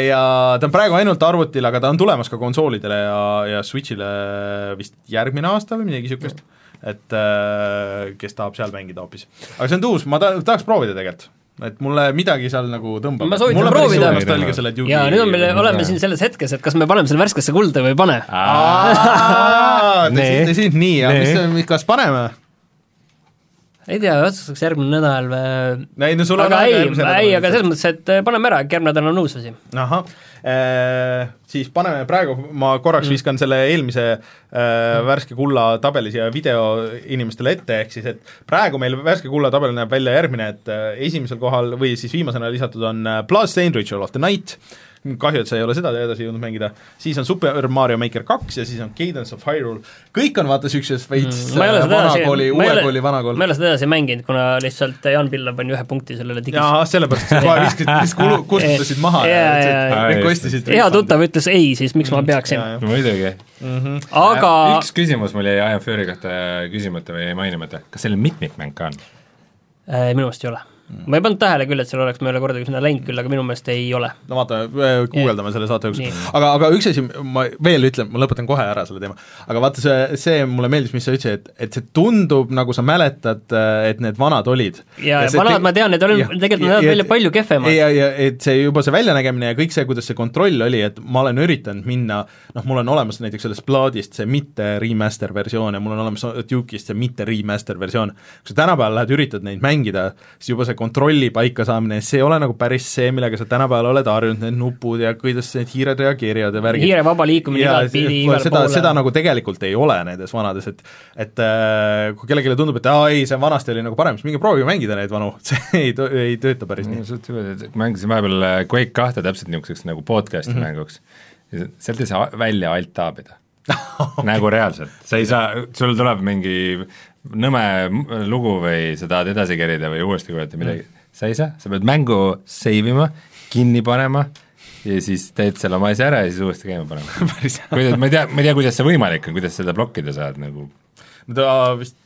A: ja ta on praegu ainult arvutil, aga ta on tulemas ka konsoolidele ja, ja Switchile vist järgmine aasta või midagi niisugust, et äh, kes tahab seal mängida hoopis. aga see on tuus, ma ta-, tahaks proovida tegelikult et mulle midagi seal nagu tõmbab.
C: ma soovitan proovida. ja nüüd on meil, oleme siin selles hetkes, et kas me paneme selle värskesse kulda või ei pane.
A: nii, ja mis, kas paneme?
C: Ei tea, otsustaks järgmine nädal või
A: ei no sul
C: on aga ei, ei, aga selles mõttes, et paneme ära, äkki järgmine nädal on uus asi.
A: ahah Äh, siis paneme praegu, ma korraks mm. viskan selle eelmise äh, värske kulla tabeli siia video inimestele ette, ehk siis et praegu meil värske kulla tabel näeb välja järgmine, et äh, esimesel kohal või siis viimasena lisatud on Blood Stained Ritual of the Night, kahju, et sa ei ole seda edasi jõudnud mängida, siis on Super Mario Maker kaks ja siis on Cadence of Hyrule, kõik on vaata niisuguses veits mm, vanakooli, uue kooli vanakool.
C: ma ei ole seda edasi mänginud, kuna lihtsalt Jaan Pillab pani ühe punkti sellele digis.
A: jaa, sellepärast sa kohe viskasid, <laughs> viskasid, kustutasid maha ja, ja, ja requestisid.
C: hea tuttav ütles ei, siis miks ma mm, peaksin.
B: muidugi.
C: -hmm. aga
B: üks küsimus mul jäi Iron Fury kohta küsimata või jäi mainimata, kas sellel mitmikmäng ka on?
C: Äh, minu meelest ei ole. Ma ei pannud tähele küll, et seal oleks, ma ei ole kordagi sinna läinud küll, aga minu meelest ei ole.
A: no vaata, guugeldame selle saate jooksul. aga, aga üks asi, ma veel ütlen, ma lõpetan kohe ära selle teema, aga vaata see, see mulle meeldis, mis sa ütlesid, et, et see tundub, nagu sa mäletad, et need vanad olid.
C: ja, ja vanad te... ma tean, need olid, tegelikult nad näevad välja palju kehvemad.
A: ja, ja et see juba see väljanägemine ja kõik see, kuidas see kontroll oli, et ma olen üritanud minna, noh, mul on olemas näiteks sellest plaadist see mitte remaster versioon ja mul on olemas Duke'ist see mitte remaster versioon. kui sa tänapäeval lähed, üritad neid mängida, siis juba see see kontrolli paikasaamine, see ei ole nagu päris see, millega sa tänapäeval oled harjunud, need nupud ja kuidas need hiired reageerivad ja värgid.
C: hiire vaba liikumine igatpidi igale
A: seda, poole. seda nagu tegelikult ei ole nendes vanades, et et äh, kui kellelegi tundub, et aa ei, see vanasti oli nagu parem, siis minge proovige mängida neid vanu, <laughs> see ei, ei tööta päris nii.
B: mängisin vahepeal äh, Quake kahte täpselt niisuguseks nagu podcast'i mm -hmm. mänguks, sealt ei saa välja alt-taabida okay. <laughs> nagu reaalselt, sa ei saa, sul tuleb mingi nõme lugu või sa tahad edasi kerida või uuesti kuulata midagi? Mm., sa ei saa, sa pead mängu save ima, kinni panema ja siis teed selle oma asja ära ja siis uuesti käima panema. <laughs> Kuidas, ma ei tea, ma ei tea, kuidas see võimalik on, kuidas seda blokkida saad nagu.
A: Ta vist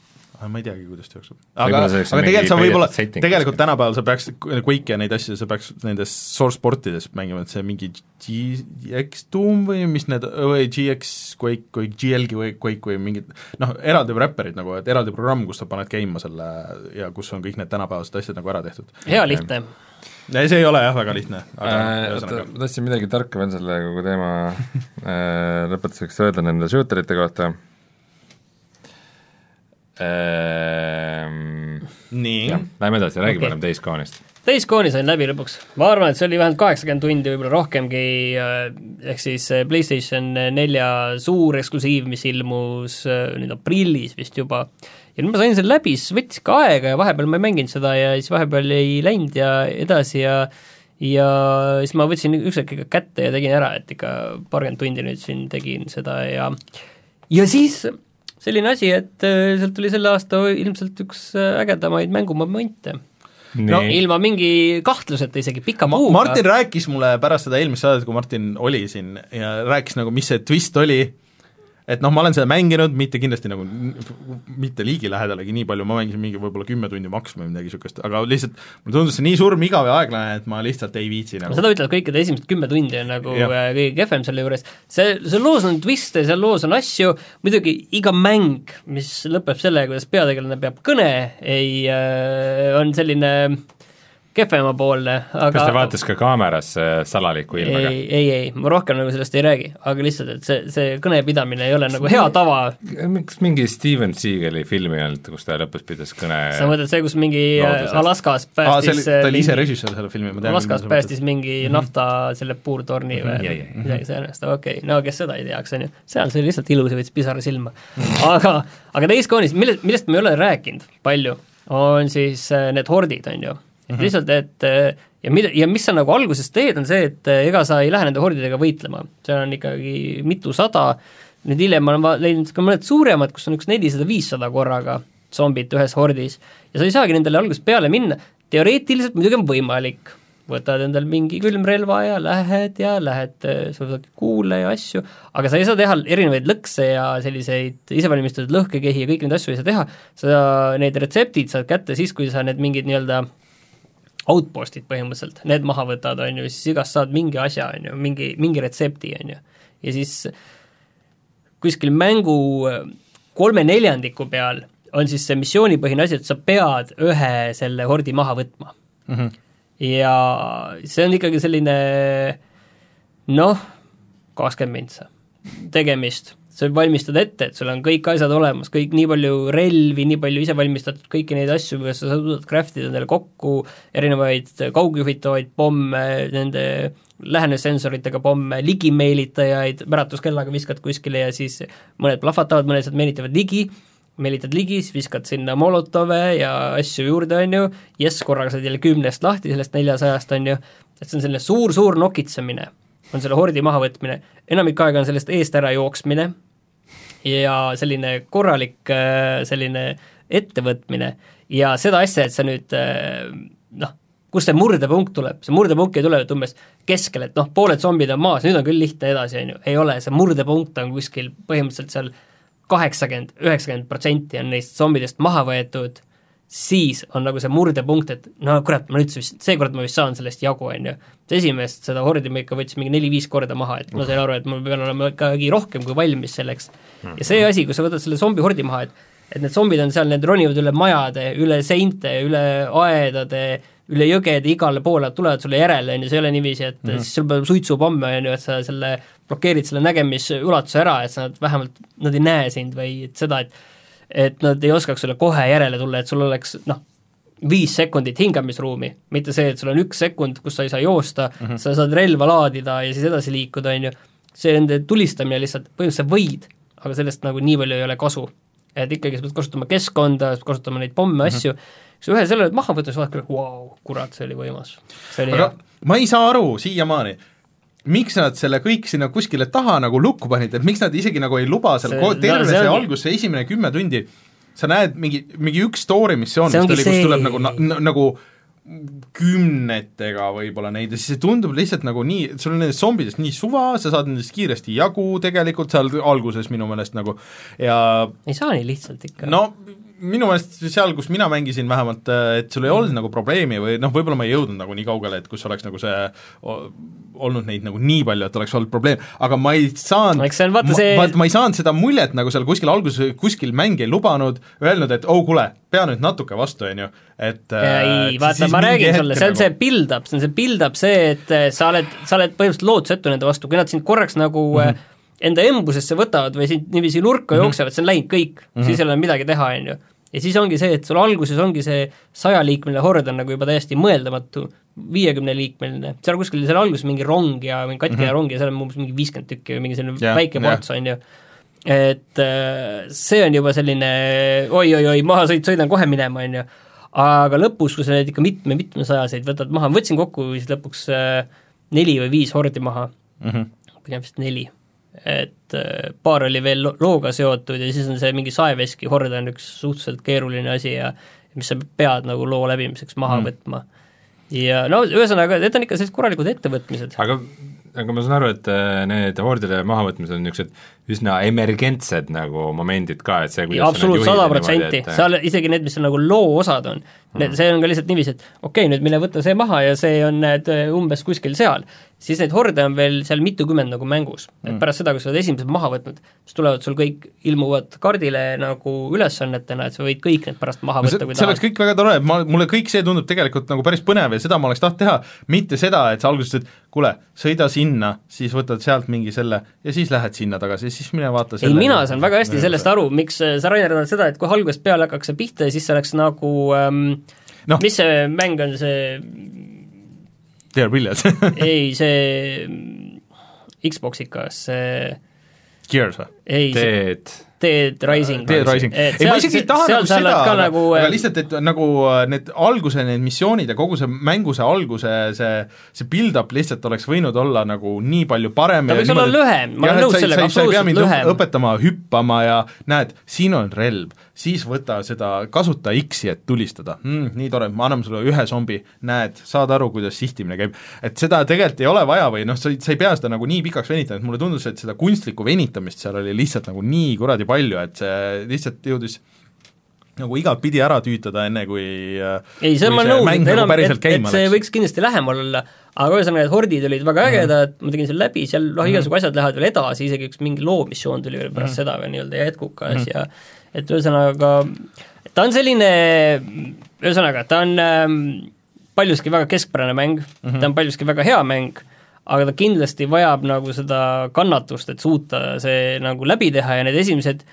A: ma ei teagi, kuidas ta jookseb. aga, aga tegelikult sa võib-olla, tegelikult tänapäeval sa peaks Quake'i ja neid asju, sa peaks nendes source portides mängima, et see mingi GX Doom või mis need, või GX Quake või GLG või Quake või mingid noh, eraldi räpperid nagu, et eraldi programm, kus sa paned käima selle ja kus on kõik need tänapäevased asjad nagu ära tehtud.
C: hea lihtne.
A: ei, see ei ole jah väga lihtne, aga
B: Äh,
A: äh,
B: oota,
A: ühesõnaga
B: ma tahtsin midagi tarka veel selle kogu teema äh, lõpetuseks öelda nende shooterite kohta ähm,.
A: nii
B: lähme edasi, räägi
C: Okei.
B: parem Days Gone'ist.
C: täiskooni sain läbi lõpuks, ma arvan, et see oli vähemalt kaheksakümmend tundi, võib-olla rohkemgi, ehk siis äh, PlayStation nelja suur eksklusiiv, mis ilmus äh, nüüd aprillis vist juba, ja nüüd ma sain selle läbi, siis võttis ka aega ja vahepeal ma ei mänginud seda ja siis vahepeal ei läinud ja edasi ja ja siis ma võtsin üks hetk ikka kätte ja tegin ära, et ikka paarkümmend tundi nüüd siin tegin seda ja ja siis selline asi, et äh, sealt tuli selle aasta ilmselt üks äh, ägedamaid mängumomente no
B: nii,
C: ilma mingi kahtluseta isegi pika
A: Ma,
C: puuga.
A: Martin rääkis mulle pärast seda eelmist saadet, kui Martin oli siin ja rääkis nagu, mis see twist oli, et noh, ma olen seda mänginud, mitte kindlasti nagu, mitte ligilähedalegi nii palju, ma mängisin mingi võib-olla kümme tundi maks või midagi niisugust, aga lihtsalt mulle tundus see nii surm, igav ja aeglane, et ma lihtsalt ei viitsi nagu.
C: seda ütlevad kõikide esimesed kümme tundi on nagu
A: Jah.
C: äh, kõige kehvem selle juures. see, see loos on twiste, seal loos on asju, muidugi iga mäng, mis lõpeb sellega, kuidas peategelane peab kõne, ei äh,, on selline kehvemapoolne, aga
B: kas ta vaatas ka kaamerasse salaliku ilmega?
C: ei, ei, ei, ma rohkem nagu sellest ei räägi, aga lihtsalt, et see, see kõnepidamine ei ole nagu hea tava
B: miks mingi Steven Seagali film ei olnud, kus ta lõpus pidas kõne
C: sa mõtled see, kus mingi
B: Loodusest.
C: Alaskas
A: aa, see
C: päästis
A: oli, ta oli ise
C: mingi-
A: režissöör selle filmi, ma tean
C: Alaskas päästis mingi nafta selle puurtorni või
B: Jaa, jaa.
C: midagi sarnast, okei okay., no kes seda ei teaks, on ju, seal see oli lihtsalt ilus ja võttis pisara silma. aga, aga Days Gone'is, mille, millest ma ei ole rääkinud palju, on siis äh, need hordid, on ju. lihtsalt, et äh, ja mida, ja mis sa nagu alguses teed, on see, et äh, ega sa ei lähe nende hordidega võitlema, seal on ikkagi mitusada, nüüd hiljem ma olen leidnud ka mõned suuremad, kus on üks nelisada-viissada korraga zombit ühes hordis. Ja sa ei saagi nendele algusest peale minna, teoreetiliselt muidugi on võimalik, võtad endal mingi külmrelva ja lähed ja lähed, sa võtad kuule ja asju, aga sa ei saa teha erinevaid lõkse ja selliseid isevalmistatud lõhkekehi ja kõiki neid asju ei saa teha, sa need retseptid saad kätte siis, kui sa need mingid nii-öelda outpost'id põhimõtteliselt, need maha võtad, on ju, siis igast saad mingi asja, on ju, mingi, mingi retsepti, on ju. ja siis kuskil mängu äh, kolme neljandiku peal on siis see missioonipõhine asi, et sa pead ühe selle hordi maha võtma
A: mm. -hmm.
C: ja see on ikkagi selline noh, kakskümmend mintsa tegemist, sa valmistad ette, et sul on kõik asjad olemas, kõik nii palju relvi, nii palju isevalmistatud kõiki neid asju, kuidas sa suudad craft ida endale kokku erinevaid kaugjuhitavaid pomme, nende lähenemissensoritega pomme, ligimeelitajaid, väratuskellaga viskad kuskile ja siis mõned plahvatavad, mõned sealt meelitavad ligi, meelitad ligi, siis viskad sinna molotove ja asju juurde, on ju, jess, korraga saad jälle kümnest lahti sellest neljasajast, on ju, et see on selline suur-suur nokitsemine, on selle hordi mahavõtmine, enamik aega on sellest eest ära jooksmine ja selline korralik äh, selline ettevõtmine ja seda asja, et sa nüüd äh, noh, kust see murdepunkt tuleb, see murdepunkt ei tule umbes keskel, et noh, pooled zombid on maas, nüüd on küll lihtne edasi, on ju, ei ole, see murdepunkt on kuskil põhimõtteliselt seal kaheksakümmend, üheksakümmend protsenti on neist zombidest maha võetud, siis on nagu see murdepunkt, et no kurat, ma nüüd vist, seekord ma vist saan sellest jagu, on ju. esimest seda hordi ma ikka võtsin mingi neli-viis korda maha, et ma sain aru, et ma pean olema ikkagi rohkem kui valmis selleks. ja see asi, kui sa võtad selle zombi hordi maha, et et need zombid on seal, need ronivad üle majade, üle seinte, üle aedade, üle jõgede, igale poole, tulevad sulle järele, on ju, see ei ole niiviisi, et mm -hmm. siis sul peab suitsupomme, on ju, et sa selle blokeerid selle nägemisulatuse ära, et sa vähemalt, nad ei näe sind või et seda, et et nad ei oskaks sulle kohe järele tulla, et sul oleks noh, viis sekundit hingamisruumi, mitte see, et sul on üks sekund, kus sa ei saa joosta mm, -hmm. sa saad relva laadida ja siis edasi liikuda, on ju, see nende tulistamine lihtsalt, põhimõtteliselt sa võid, aga sellest nagu nii palju ei ole kasu. et ikkagi sa pead kasutama keskkonda, sa pead kasutama neid pomme, asju, siis ühe selle maha võttes vaatad, vau, kurat, see oli võimas.
A: aga
C: hea.
A: ma ei saa aru siiamaani, miks nad selle kõik sinna kuskile taha nagu lukku panid, et miks nad isegi nagu ei luba seal
C: See-
A: terve
C: no see
A: see
C: ongi-
A: algus, see esimene kümme tundi, sa näed mingi, mingi üks story missioon,
C: See
A: mis
C: ongi
A: ta oli, kus tuleb nagu, nagu kümnetega võib-olla neid ja siis see tundub lihtsalt nagu nii, sul on nendest zombidest nii suva, sa saad nendest kiiresti jagu tegelikult seal alguses minu meelest nagu ja
C: ei saa nii lihtsalt ikka.
A: no minu meelest seal, kus mina mängisin vähemalt, et sul ei olnud nagu probleemi või noh, võib-olla ma ei jõudnud nagu nii kaugele, et kus oleks nagu see olnud neid nagu nii palju, et oleks olnud probleem, aga ma ei saanud
C: Eks see on vaata see-
A: vaata, ma ei saanud seda muljet nagu seal kuskil alguses, kuskil mäng ei lubanud, öelnud, et oh kuule, pea nüüd natuke vastu, on ju, et
C: ei,
A: äh,
C: vaata,
A: siis
C: ma räägin sulle, see on
A: nagu-
C: see build-up, see on see build-up, see, et äh, sa oled, sa oled põhimõtteliselt lootusetu nende vastu, kui nad sind korraks nagu mm
A: Mhm.
C: -hmm. Enda embusesse võtavad või sind niiviisi nurka mm -hmm. jooksevad, see on läinud kõik mm. -hmm. siis ei ole midagi teha, on ju. ja siis ongi see, et sul alguses ongi see sajaliikmeline hord on nagu juba täiesti mõeldamatu, viiekümneliikmeline, seal kuskil seal alguses mingi rong ja mingi katkine mm -hmm. rong ja seal on umbes mingi viiskümmend tükki või mingi selline
A: Jah,
C: väike ports, on ju et äh, see on juba selline oi-oi-oi, mahasõit, sõidan kohe minema, on ju. aga lõpus, kui sa need ikka mitme-mitmesajaseid võtad maha, võtsin kokku siis lõpuks äh, neli või viis hordi maha
A: mm. -hmm.
C: pigem vist neli. Et äh, paar oli veel lo- looga seotud ja siis on see mingi saeveski hord on üks suhteliselt keeruline asi ja mis sa pead nagu loo läbimiseks maha mm. võtma. ja no ühesõnaga, need on ikka sellised korralikud ettevõtmised.
B: aga, aga ma saan aru, et äh, need hordide mahavõtmised on niisugused üsna emergentsed nagu momendid ka, et see, kuidas
C: absoluutselt, sada protsenti, seal isegi need, mis on nagu loo osad on mm., see on ka lihtsalt niiviisi, et okei okay,, nüüd mine võta see maha ja see on need äh, umbes kuskil seal. Siis neid horde on veel seal mitukümmend nagu mängus, et
A: Mm.
C: pärast seda, kui sa oled esimesed maha võtnud, siis tulevad sul kõik, ilmuvad kaardile nagu ülesannetena, et sa võid kõik need pärast maha
A: no
C: võtta, kui
A: see oleks
C: tahad.
A: kõik väga tore, ma, mulle kõik see tundub tegelikult nagu päris põnev ja seda ma oleks tahtnud teha, mitte seda, et sa alguses ütled, kuule, sõida sinna, siis võtad sealt mingi selle ja siis lähed sinna tagasi ja siis mine vaata
C: ei, mina saan väga hästi sellest aru, miks äh, sa, Rainer, arvad seda, et kui algusest peale hakkaks see pihta ja siis see oleks nagu ähm,
A: Noh.
C: mis see mäng on, see
A: Dear Williams <laughs>
C: ei, see Xboxikas, see
A: Gears või?
C: ei, see
B: teed
C: Dead Rising.
A: Dead Rising, ei ma isegi ei taha nagu seda, aga,
C: nagu,
A: aga lihtsalt, et nagu äh, need alguse, need missioonid ja kogu see mängu see alguse, see, see build-up lihtsalt oleks võinud olla nagu nii palju parem
C: Ta võiks olla lühem, ma olen nõus sellega, absoluutselt lühem.
A: õpetama hüppama ja näed, siin on relv, siis võta seda, kasuta X-i, et tulistada mm,, nii tore, ma annan sulle ühe zombi, näed, saad aru, kuidas sihtimine käib. et seda tegelikult ei ole vaja või noh, sa ei, sa ei pea seda nagu nii pikaks venitama, et mulle tundus, et seda kunstlikku venitamist seal oli lihtsalt nagu nii kuradi palju, et see lihtsalt jõudis nagu igatpidi ära tüütada, enne kui
C: ei, see
A: kui
C: ma nõus,
A: mäng
C: et
A: nagu
C: enam, et, et see võiks kindlasti lähemal olla, aga ühesõnaga, need hordid olid väga ägedad mm., ma tegin selle läbi, seal noh, igasugu asjad lähevad veel edasi, isegi üks mingi loomissioon tuli veel pärast mm. seda veel nii-öelda jätkukas mm. ja et ühesõnaga, ta on selline, ühesõnaga, ta on ähm, paljuski väga keskpärane mäng mm, -hmm. ta on paljuski väga hea mäng, aga ta kindlasti vajab nagu seda kannatust, et suuta see nagu läbi teha ja need esimesed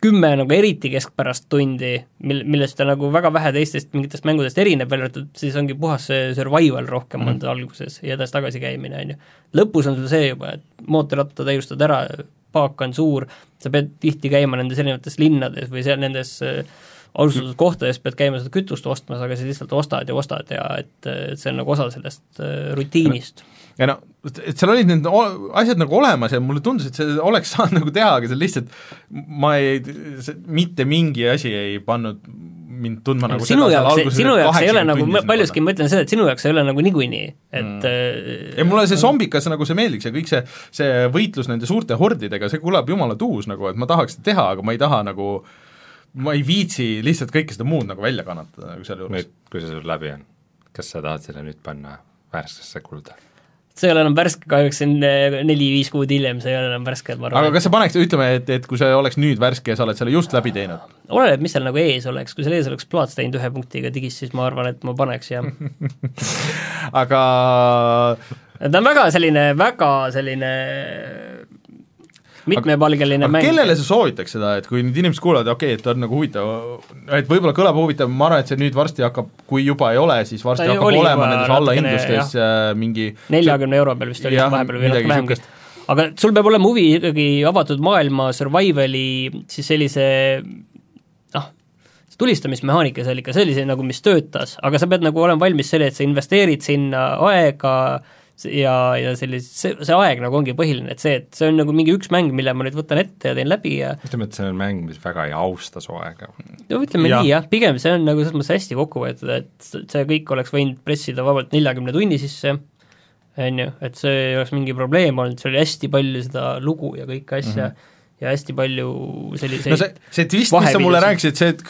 C: kümme nagu eriti keskpärast tundi, mil, millest ta nagu väga vähe teistest mingitest mängudest erineb, välja arvatud siis ongi puhas see survival rohkem on ta alguses ja edasi-tagasi käimine, on ju. lõpus on sul see juba, et mootorratta täiustad ära, paak on suur, sa pead tihti käima nendes erinevates linnades või seal nendes äh, alustatud kohtades pead käima seda kütust ostmas, aga sa lihtsalt ostad ja ostad ja et, et see on nagu osa sellest äh, rutiinist.
A: Ja no, et seal olid need asjad nagu olemas ja mulle tundus, et see oleks saanud <laughs> nagu teha, aga see lihtsalt, ma ei, mitte mingi asi ei pannud mind tundma nagu
C: sinu
A: seda seal
C: jaoks,
A: alguses,
C: sinu
A: et
C: jaoks ei ole
A: 80
C: nagu, paljuski ma ütlen seda, et sinu jaoks ei ole nagu niikuinii, et mm.
A: ei mulle see zombikas nagu see meeldiks ja kõik see, see võitlus nende suurte hordidega, see kõlab jumala tuus nagu, et ma tahaks seda teha, aga ma ei taha nagu ma ei viitsi lihtsalt kõike seda muud nagu välja kannatada nagu sealjuures.
B: nüüd, kui see sul läbi on, kas sa tahad selle nüüd panna värskesse kulda?
C: See ei ole enam värske, kahjuks see on eh, neli-viis kuud hiljem, see ei ole enam värske, ma
A: aga
C: arvan.
A: kas sa paneks, ütleme, et, et kui see oleks nüüd värske ja sa oled selle just läbi teinud,
C: oleneb, mis seal nagu ees oleks, kui seal ees oleks plaats teinud ühe punktiga digis, siis ma arvan, et ma paneks jah. <laughs>
A: aga
C: ta on väga selline, väga selline mitmepalgeline mäng.
A: kellele sa soovitaks seda, et kui nüüd inimesed kuulevad, okei okay,, et on nagu huvitav, et võib-olla kõlab huvitav, ma arvan, et see nüüd varsti hakkab, kui juba ei ole, siis varsti
C: Ta
A: hakkab olema nendes allahindlustes äh, mingi
C: neljakümne euro peal vist oli vahepeal või natuke vähemgi
A: niisugust.
C: aga sul peab olema huvi ikkagi avatud maailma survival'i siis sellise noh, tulistamismehaanika seal ikka, see nagu, mis töötas, aga sa pead nagu olema valmis selle, et sa investeerid sinna aega, ja, ja sellis-, see, see aeg nagu ongi põhiline, et see, et see on nagu mingi üks mäng, mille ma nüüd võtan ette ja teen läbi ja
B: ütleme, et see on mäng, mis väga ei austa su aega.
C: no ütleme
A: Jah.
C: nii jah, pigem see on nagu selles mõttes hästi kokku võetud, et see kõik oleks võinud pressida vabalt neljakümne tunni sisse, on ju, et see ei oleks mingi probleem olnud, seal oli hästi palju seda lugu ja kõike asja mm -hmm. ja hästi palju selliseid
A: no see, see twist, mis sa mulle rääkisid, see et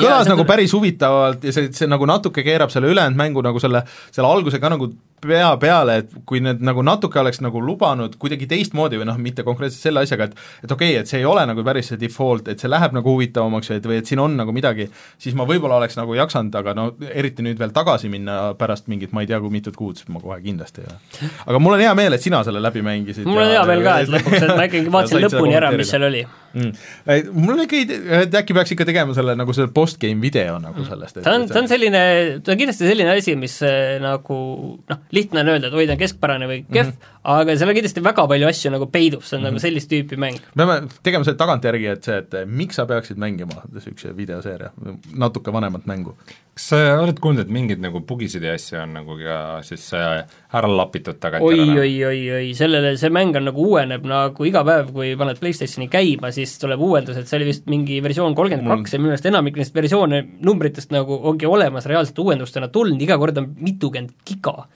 A: kõlas
C: see
A: nagu päris huvitavalt ja see, see nagu natuke keerab selle ülejäänud mängu nagu selle, selle alguse ka nagu pea peale, et kui need nagu natuke oleks nagu lubanud kuidagi teistmoodi või noh, mitte konkreetselt selle asjaga, et et okei okay,, et see ei ole nagu päris see default, et see läheb nagu huvitavamaks või et, või et siin on nagu midagi, siis ma võib-olla oleks nagu jaksanud, aga no eriti nüüd veel tagasi minna pärast mingit ma ei tea kui mitut kuud, siis ma kohe kindlasti ei ole. aga mul on hea meel, et sina selle läbi mängisid.
C: mul on hea meel ka, et <laughs> lõpuks, et ma ikkagi vaatasin lõpuni ära, mis seal oli.
A: mm.. mul on ikka idee, et äkki peaks ikka tegema selle nagu selle post-game video nagu sellest, et
C: ta on, ta on selline, ta on kindlasti selline asi, mis äh, nagu noh, lihtne on öelda, et oi, ta on keskpärane või kehv mm, -hmm. aga seal on kindlasti väga palju asju nagu peidub, see on mm -hmm. nagu sellist tüüpi mäng.
A: me peame tegema selle tagantjärgi, et see, et miks sa peaksid mängima niisuguse videoseeria, natuke vanemat mängu.
B: kas sa oled kuulnud, et mingeid nagu bugisid ja asju on nagu ka siis äh, ära lapitud
C: oi,
B: tagantjärele?
C: oi, oi, oi, sellele, see mäng on nagu uueneb nagu iga päev, kui paned PlayStationi käima, siis tuleb uuendus, et see oli vist mingi versioon kolmkümmend kaks ja minu meelest enamik neist versioone numbritest nagu ongi olemas reaalselt uuendustena tulnud, iga kord on mitukümmend giga.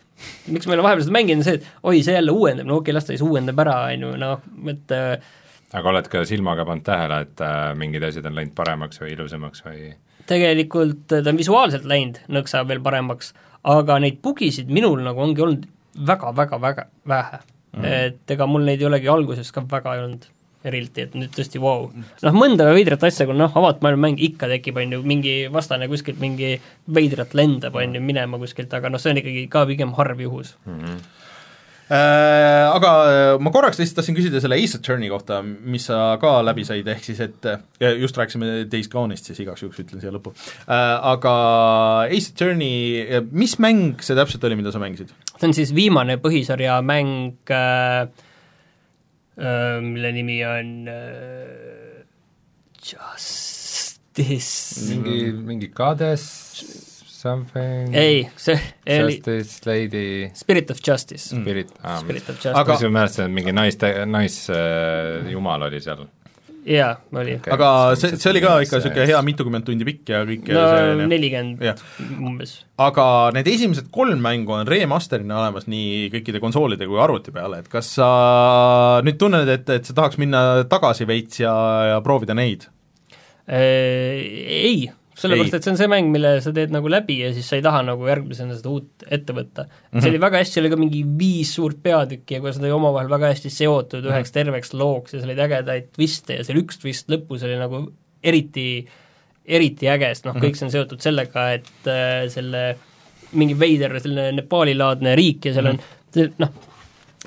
C: Miks ole vahepeal seda mänginud, on see, et oi, see jälle uuendab, no okei okay,, las ta siis uuendab ära, on ju, noh, et äh,
B: aga oled ka silmaga pannud tähele, et äh, mingid asjad on läinud paremaks või ilusamaks või
C: tegelikult ta on visuaalselt läinud nõksa veel paremaks, aga neid bugisid minul nagu ongi olnud väga-väga-väga vähe mm.. et ega mul neid ei olegi alguses ka väga ei olnud eriti, et nüüd tõesti vau wow.. noh, mõnda veidrat asja, kui noh, avatud maailma mäng ikka tekib, on ju, mingi vastane kuskilt mingi veidrat lendab, on ju, minema kuskilt, aga noh, see on ikkagi ka pigem harv juhus.
A: Äh, aga äh, ma korraks lihtsalt tahtsin küsida selle Ace Attorney kohta, mis sa ka läbi said, ehk siis et just rääkisime Days Gone'ist, siis igaks juhuks ütlen siia lõppu. Aga Ace Attorney, mis mäng see täpselt oli, mida sa mängisid?
C: see on siis viimane põhisarja mäng äh,, äh, mille nimi on äh, Justice
B: mingi, mingi goddess something
C: ei, see oli
B: Justice Lady
C: Spirit of Justice mm.,
B: Spirit ah,,
C: Spirit of Justice,
B: aga... ma mäletan, et mingi naiste, naisjumal oli seal.
C: jaa, oli
B: Okei.
A: aga see, see oli ka ikka niisugune hea mitukümmend tundi pikk ja kõik
C: no nelikümmend umbes.
A: aga need esimesed kolm mängu on remaster'ina olemas nii kõikide konsoolide kui arvuti peale, et kas sa nüüd tunned, et, et sa tahaks minna tagasi veits ja, ja proovida neid?
C: Äh, Ei, sellepärast et see on see mäng, mille sa teed nagu läbi ja siis sa ei taha nagu järgmisena seda uut ette võtta mm.
A: Mhm.
C: -hmm. see oli väga hästi, oli ka mingi viis suurt peatükki ja kuidas nad olid omavahel väga hästi seotud
A: Mhm.
C: üheks terveks looks ja seal olid ägedaid twiste ja seal üks twist lõpus oli nagu eriti, eriti äge, sest
A: Mhm.
C: noh, kõik see on seotud sellega, et äh, selle mingi veider selline Nepaali-laadne riik ja seal on see, noh,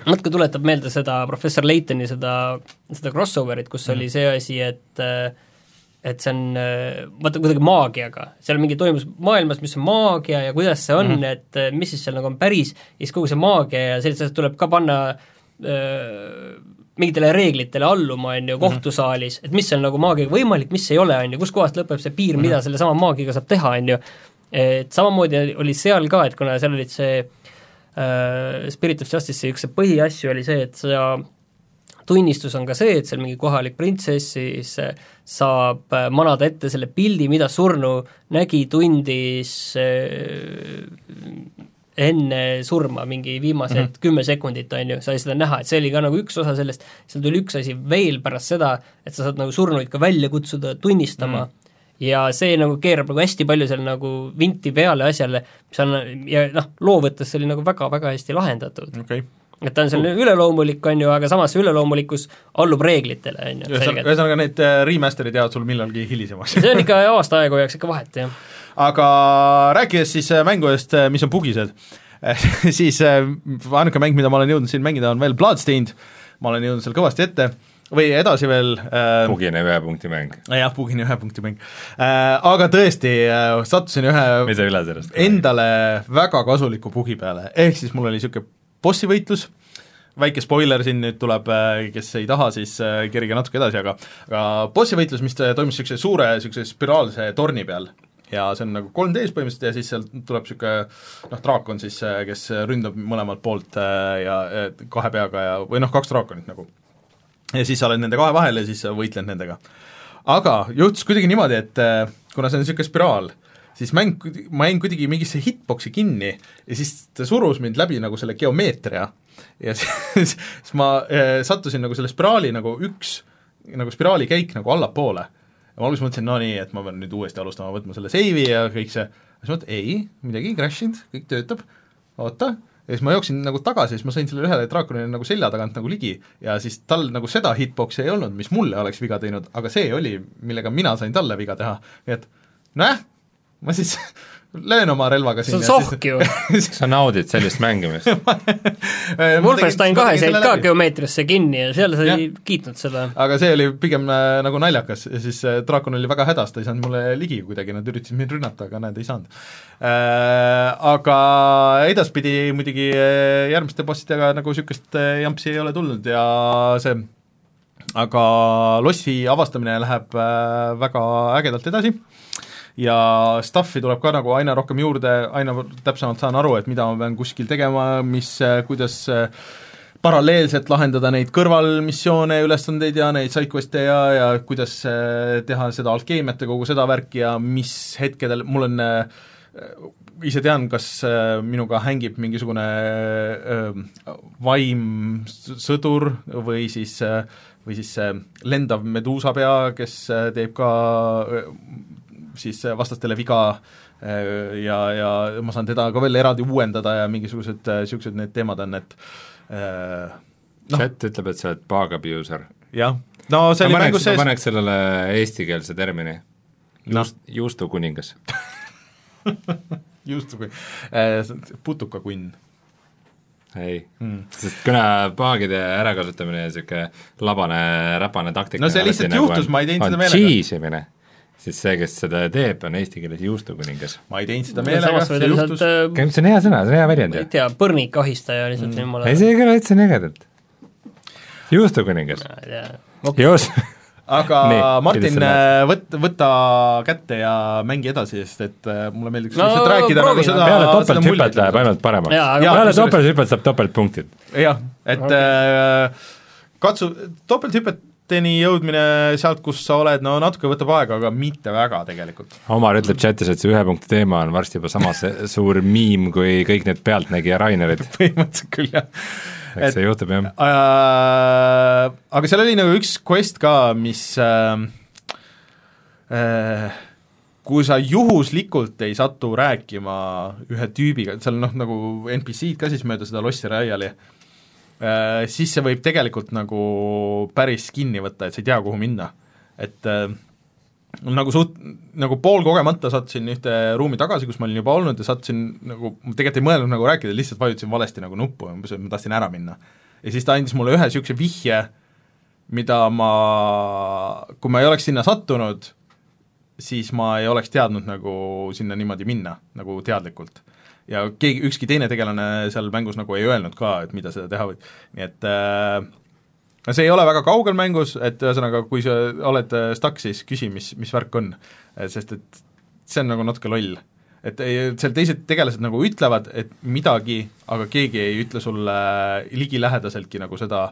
C: natuke tuletab meelde seda professor Laytoni seda, seda crossover'it, kus oli see asi, et äh, et see on äh, vaata kuidagi maagiaga, seal mingi toimus maailmas, mis on maagia ja kuidas see on mm, -hmm. et äh, mis siis seal nagu on päris ja siis kogu see maagia ja sellised asjad tuleb ka panna öö, mingitele reeglitele alluma, on ju, kohtusaalis, et mis on nagu maagiaga võimalik, mis ei ole, on ju, kuskohast lõpeb see piir, mida sellesama maagiaga saab teha, on ju. et samamoodi oli seal ka, et kuna seal olid see äh, Spirit of Justice'i üks põhiasju oli see, et sa tunnistus on ka see, et seal mingi kohalik printsess siis äh, saab äh, manada ette selle pildi, mida surnu nägi, tundis äh, enne surma, mingi viimased mm -hmm. kümme sekundit, on ju, sai seda näha, et see oli ka nagu üks osa sellest, seal tuli üks asi veel pärast seda, et sa saad nagu surnuid ka välja kutsuda tunnistama mm, -hmm. ja see nagu keerab nagu hästi palju seal nagu vinti peale asjale, mis on, ja noh, loo võttes see oli nagu väga-väga hästi lahendatud
A: okei okay.
C: Et ta on selline üleloomulik, on ju, aga samas see üleloomulikkus allub reeglitele, on ju,
A: ühesõnaga, need äh, remaster'id jäävad sul millalgi hilisemas
C: see on ikka aasta aega hoiaks ikka vahet, jah.
A: aga rääkides siis äh, mängudest, mis on bugised, <laughs> siis äh, ainuke mäng, mida ma olen jõudnud siin mängida, on veel Bloodstained, ma olen jõudnud seal kõvasti ette, või edasi veel äh,
B: bugine ühe punkti mäng.
A: jah, bugine ühe punkti mäng. Äh,. Aga tõesti äh,, sattusin ühe endale väga kasuliku bugi peale, ehk siis mul oli niisugune bossi võitlus, väike spoiler siin nüüd tuleb, kes ei taha, siis kerige natuke edasi, aga aga bossi võitlus, mis toimus niisuguse suure niisuguse spiraalse torni peal ja see on nagu 3D-s põhimõtteliselt ja siis sealt tuleb niisugune noh, draakon siis, kes ründab mõlemalt poolt äh, ja äh, kahe peaga ja, või noh, kaks draakonit nagu. ja siis sa oled nende kahe vahel ja siis sa võitled nendega. aga juhtus kuidagi niimoodi, et äh, kuna see on niisugune spiraal, siis mäng, ma jäin kuidagi mingisse hitbox'i kinni ja siis ta surus mind läbi nagu selle geomeetria. ja <laughs> siis, siis ma äh, sattusin nagu selle spiraali nagu üks nagu spiraali käik nagu allapoole. ja ma alguses mõtlesin, no nii, et ma pean nüüd uuesti alustama, võtma selle seivi ja kõik see, siis mõtlesin, ei, midagi ei crash inud, kõik töötab, oota, ja siis ma jooksin nagu tagasi, siis ma sain sellele ühele draakonile nagu selja tagant nagu ligi. ja siis tal nagu seda hitbox'i ei olnud, mis mulle oleks viga teinud, aga see oli, millega mina sain talle viga teha, nii et nojah, ma siis <laughs> löön oma relvaga
C: see on sohk ju. <laughs>
B: Sa naudid sellist mängimist. <laughs>
C: Wolfenstein kahes jäid ka geomeetriasse kinni ja seal sa ei kiitnud seda.
A: aga see oli pigem äh, nagu naljakas ja siis äh, draakon oli väga hädas, ta ei saanud mulle ligi kuidagi, nad üritasid mind rünnata, aga näed, ei saanud. Äh,. Aga edaspidi muidugi äh, järgmiste bossidega nagu niisugust äh, jampsi ei ole tulnud ja see aga lossi avastamine läheb äh, väga ägedalt edasi ja stuff'i tuleb ka nagu aina rohkem juurde, aina täpsemalt saan aru, et mida ma pean kuskil tegema, mis, kuidas paralleelselt lahendada neid kõrvalmissioone, ülesandeid ja neid sidequest'e ja, ja kuidas teha seda alkeemiat ja kogu seda värki ja mis hetkedel, mul on ise tean, kas minuga hängib mingisugune vaimsõdur või siis või siis lendav meduusapea, kes teeb ka siis vastastele viga äh, ja, ja ma saan teda ka veel eraldi uuendada ja mingisugused niisugused äh, need teemad on, et
B: äh, no. chat ütleb, et sa oled bug abuser.
A: jah, no see oli mängus sees.
B: ma paneks sellele eestikeelse termini, juust no., juustukuningas <laughs>
A: juustukunn, putukakunn
B: ei hmm., sest kuna paagide ärakasutamine ja niisugune labane, räpane taktika
A: no see lihtsalt juhtus nagu, ma ei teinud seda meelega.
B: cheese imine siis see, kes seda teeb, on eesti keeles juustukuningas.
A: ma ei teinud seda meelega, see juhtus
B: äh, see on hea sõna, see on hea väljend
C: ma ei tea, põrnikahistaja lihtsalt mm. jumala
B: ei, see ei kõla üldse nii ägedalt. juustukuningas. juust-
A: aga <laughs> Nii, Martin, äh, võt-, võta kätte ja mängi edasi, sest et äh, mulle meeldiks no, lihtsalt rääkida nagu seda
B: peale topelthüpet läheb ainult paremaks. peale topelthüpet saab topeltpunktid.
A: jah, et okay. äh, katsu, topelthüpet teni jõudmine sealt, kus sa oled, no natuke võtab aega, aga mitte väga tegelikult.
B: Omar ütleb chatis, et see ühe punkti teema on varsti juba sama <laughs> suur miim kui kõik need Pealtnägija Rainerid <laughs>
A: põhimõtteliselt küll, jah.
B: eks see juhtub, jah
A: äh,. Aga seal oli nagu üks quest ka, mis äh, äh, kui sa juhuslikult ei satu rääkima ühe tüübiga, seal noh, nagu NPC-d ka siis mööda seda lossi raiali siis see võib tegelikult nagu päris kinni võtta, et sa ei tea, kuhu minna. et äh, nagu suht-, nagu poolkogemata sattusin ühte ruumi tagasi, kus ma olin juba olnud ja sattusin nagu, ma tegelikult ei mõelnud nagu rääkida, lihtsalt vajutasin valesti nagu nuppu, umbes, et ma tahtsin ära minna. ja siis ta andis mulle ühe niisuguse vihje, mida ma, kui ma ei oleks sinna sattunud, siis ma ei oleks teadnud nagu sinna niimoodi minna, nagu teadlikult ja keegi, ükski teine tegelane seal mängus nagu ei öelnud ka, et mida seda teha võib, nii et äh, no see ei ole väga kaugel mängus, et ühesõnaga, kui sa oled äh, stuck, siis küsi, mis, mis värk on. sest et see on nagu natuke loll. et seal teised tegelased nagu ütlevad, et midagi, aga keegi ei ütle sulle ligilähedaseltki nagu seda,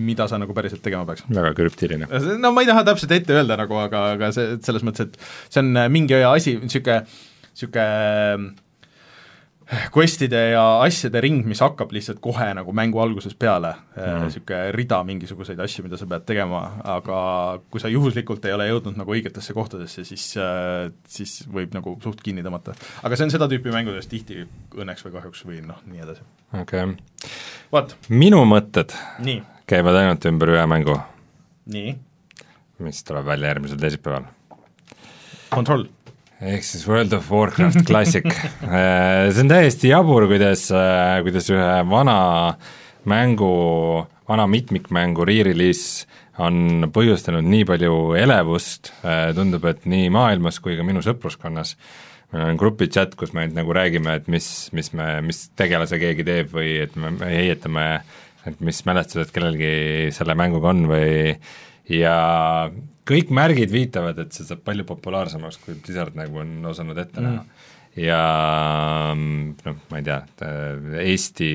A: mida sa nagu päriselt tegema peaks.
B: väga krüptiline.
A: no ma ei taha täpselt ette öelda nagu, aga, aga see, selles mõttes, et see on mingi asi, niisugune, niisugune quest'ide ja asjade ring, mis hakkab lihtsalt kohe nagu mängu alguses peale niisugune mm. rida mingisuguseid asju, mida sa pead tegema, aga kui sa juhuslikult ei ole jõudnud nagu õigetesse kohtadesse, siis, siis võib nagu suht kinni tõmmata. aga see on seda tüüpi mängudes tihti õnneks või kahjuks või noh, nii edasi.
B: okei okay.. minu mõtted
A: nii.
B: käivad ainult ümber ühe mängu.
A: nii?
B: mis tuleb välja järgmisel teisipäeval.
A: Control
B: ehk siis World of Warcraft Classic. <laughs> Äh, see on täiesti jabur, kuidas, äh, kuidas ühe vana mängu, vana mitmikmängu re-release on põhjustanud nii palju elevust, äh, tundub, et nii maailmas kui ka minu sõpruskonnas, meil on grupi chat, kus me nüüd nagu räägime, et mis, mis me, mis tegelase keegi teeb või et me, me heietame, et mis mälestused kellelgi selle mänguga on või ja kõik märgid viitavad, et see saab palju populaarsemaks, kui Blizzard nagu on osanud ette näha mm. ja noh, ma ei tea, Eesti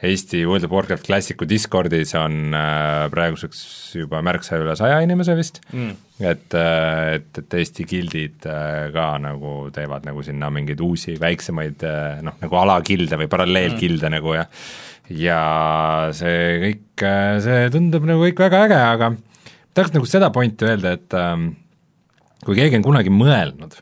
B: Eesti World of Warcraft Classicu Discordis on äh, praeguseks juba märksa üle saja inimese vist mm., et, äh, et, et Eesti gildid äh, ka nagu teevad nagu sinna mingeid uusi väiksemaid äh, noh, nagu alagilde või paralleelgilde mm. nagu ja ja see kõik, äh, see tundub nagu kõik väga äge, aga tahaks nagu seda pointi öelda, et ähm, kui keegi on kunagi mõelnud,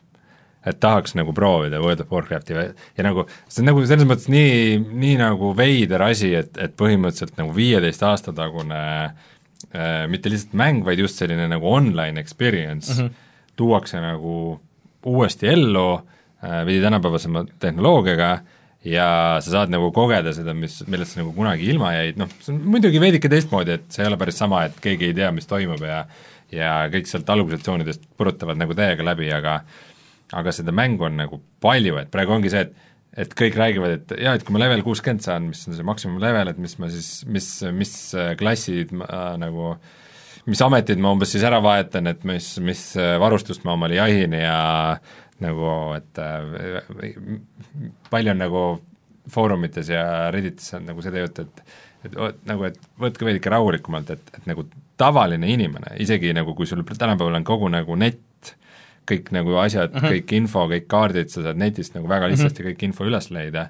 B: et tahaks nagu proovida World of Warcrafti ja, ja nagu see on nagu selles mõttes nii, nii nagu veider asi, et, et põhimõtteliselt nagu viieteist aasta tagune äh, mitte lihtsalt mäng, vaid just selline nagu online experience mm -hmm. tuuakse nagu uuesti ellu äh, veidi tänapäevasema tehnoloogiaga ja sa saad nagu kogeda seda, mis, millest sa nagu kunagi ilma jäid, noh, see on muidugi veidike teistmoodi, et see ei ole päris sama, et keegi ei tea, mis toimub ja ja kõik sealt algusetsioonidest purutavad nagu täiega läbi, aga aga seda mängu on nagu palju, et praegu ongi see, et et kõik räägivad, et jaa, et kui ma level kuuskümmend saan, mis on see maksimum level, et mis ma siis, mis, mis klassid ma äh, nagu mis ametid ma umbes siis ära vahetan, et mis, mis varustust ma omale jahin ja nagu, et äh, palju on nagu foorumites ja Redditis on nagu seda juttu, et et nagu, et võtke veidike rahulikumalt, et, et nagu tavaline inimene, isegi nagu kui sul tänapäeval on kogu nagu net kõik nagu asjad mm, -hmm. kõik info, kõik kaardid, sa saad netist nagu väga lihtsasti mm -hmm. kõik info üles leida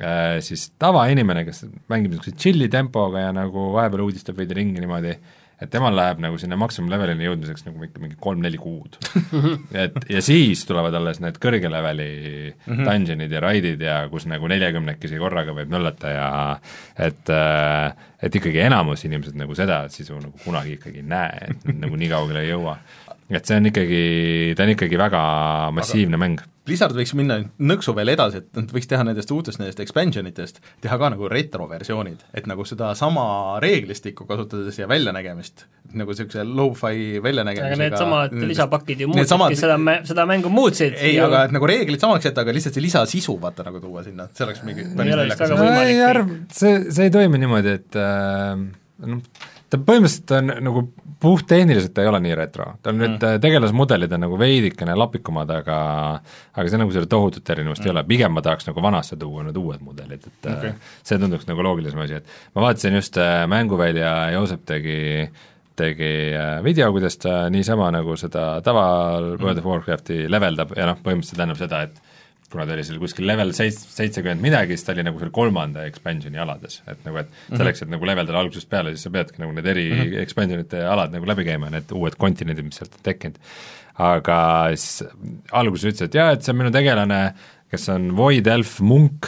B: äh,, siis tavainimene, kes mängib niisuguse chill'i tempoga ja nagu vahepeal uudistab veidi ringi niimoodi, et temal läheb nagu sinna maksimumlevelini jõudmiseks nagu ikka mingi kolm-neli kuud et ja siis tulevad alles need kõrge leveli mm -hmm. dungeonid ja raidid ja kus nagu neljakümnekesi korraga võib möllata ja et äh, et ikkagi enamus inimesed nagu seda sisu nagu kunagi ikkagi ei näe, et nagu nii kaugele ei jõua et see on ikkagi, ta on ikkagi väga massiivne Aga mäng.
A: Blizzard võiks minna nõksu veel edasi, et nad võiks teha nendest uutest nendest expansion itest, teha ka nagu retroversioonid, et nagu sedasama reeglistikku kasutades ja väljanägemist, nagu niisuguse lo-fi väljanägemisega
C: aga needsamad lisapakid ju muutsidki samad... seda, seda mängu muutsid.
A: ei, aga et nagu reeglid samaks jätta, aga lihtsalt see lisasisu vaata nagu tuua sinna, et see oleks mingi
C: päris naljakas.
B: ei arv-, see, see ei toimi niimoodi, et äh, noh, ta põhimõtteliselt on nagu puhttehniliselt ta ei ole nii retro, tal mm. nüüd tegelasmudelid on nagu veidikene lapikumad, aga aga see nagu selle tohutut erinevust mm. ei ole, pigem ma tahaks nagu vanasse tuua need uued mudelid, et okay. see tunduks nagu loogilisem asi, et ma vaatasin just äh, Mänguvälja, Joosep tegi tegi äh, video, kuidas ta niisama nagu seda tava World of Warcrafti leveldab ja noh, põhimõtteliselt see tähendab seda, et kuna ta oli seal kuskil level seits-, seitsekümmend midagi, siis ta oli nagu seal kolmanda expansion'i alades, et nagu et mhm. selleks, et nagu leveldada algusest peale, siis sa peadki nagu need eri mm -hmm. expansion'ite alad nagu läbi käima, need uued kontinendid, mis sealt on tekkinud. aga siis alguses ütles, et jaa, et see on minu tegelane, kes on Void Elf Munk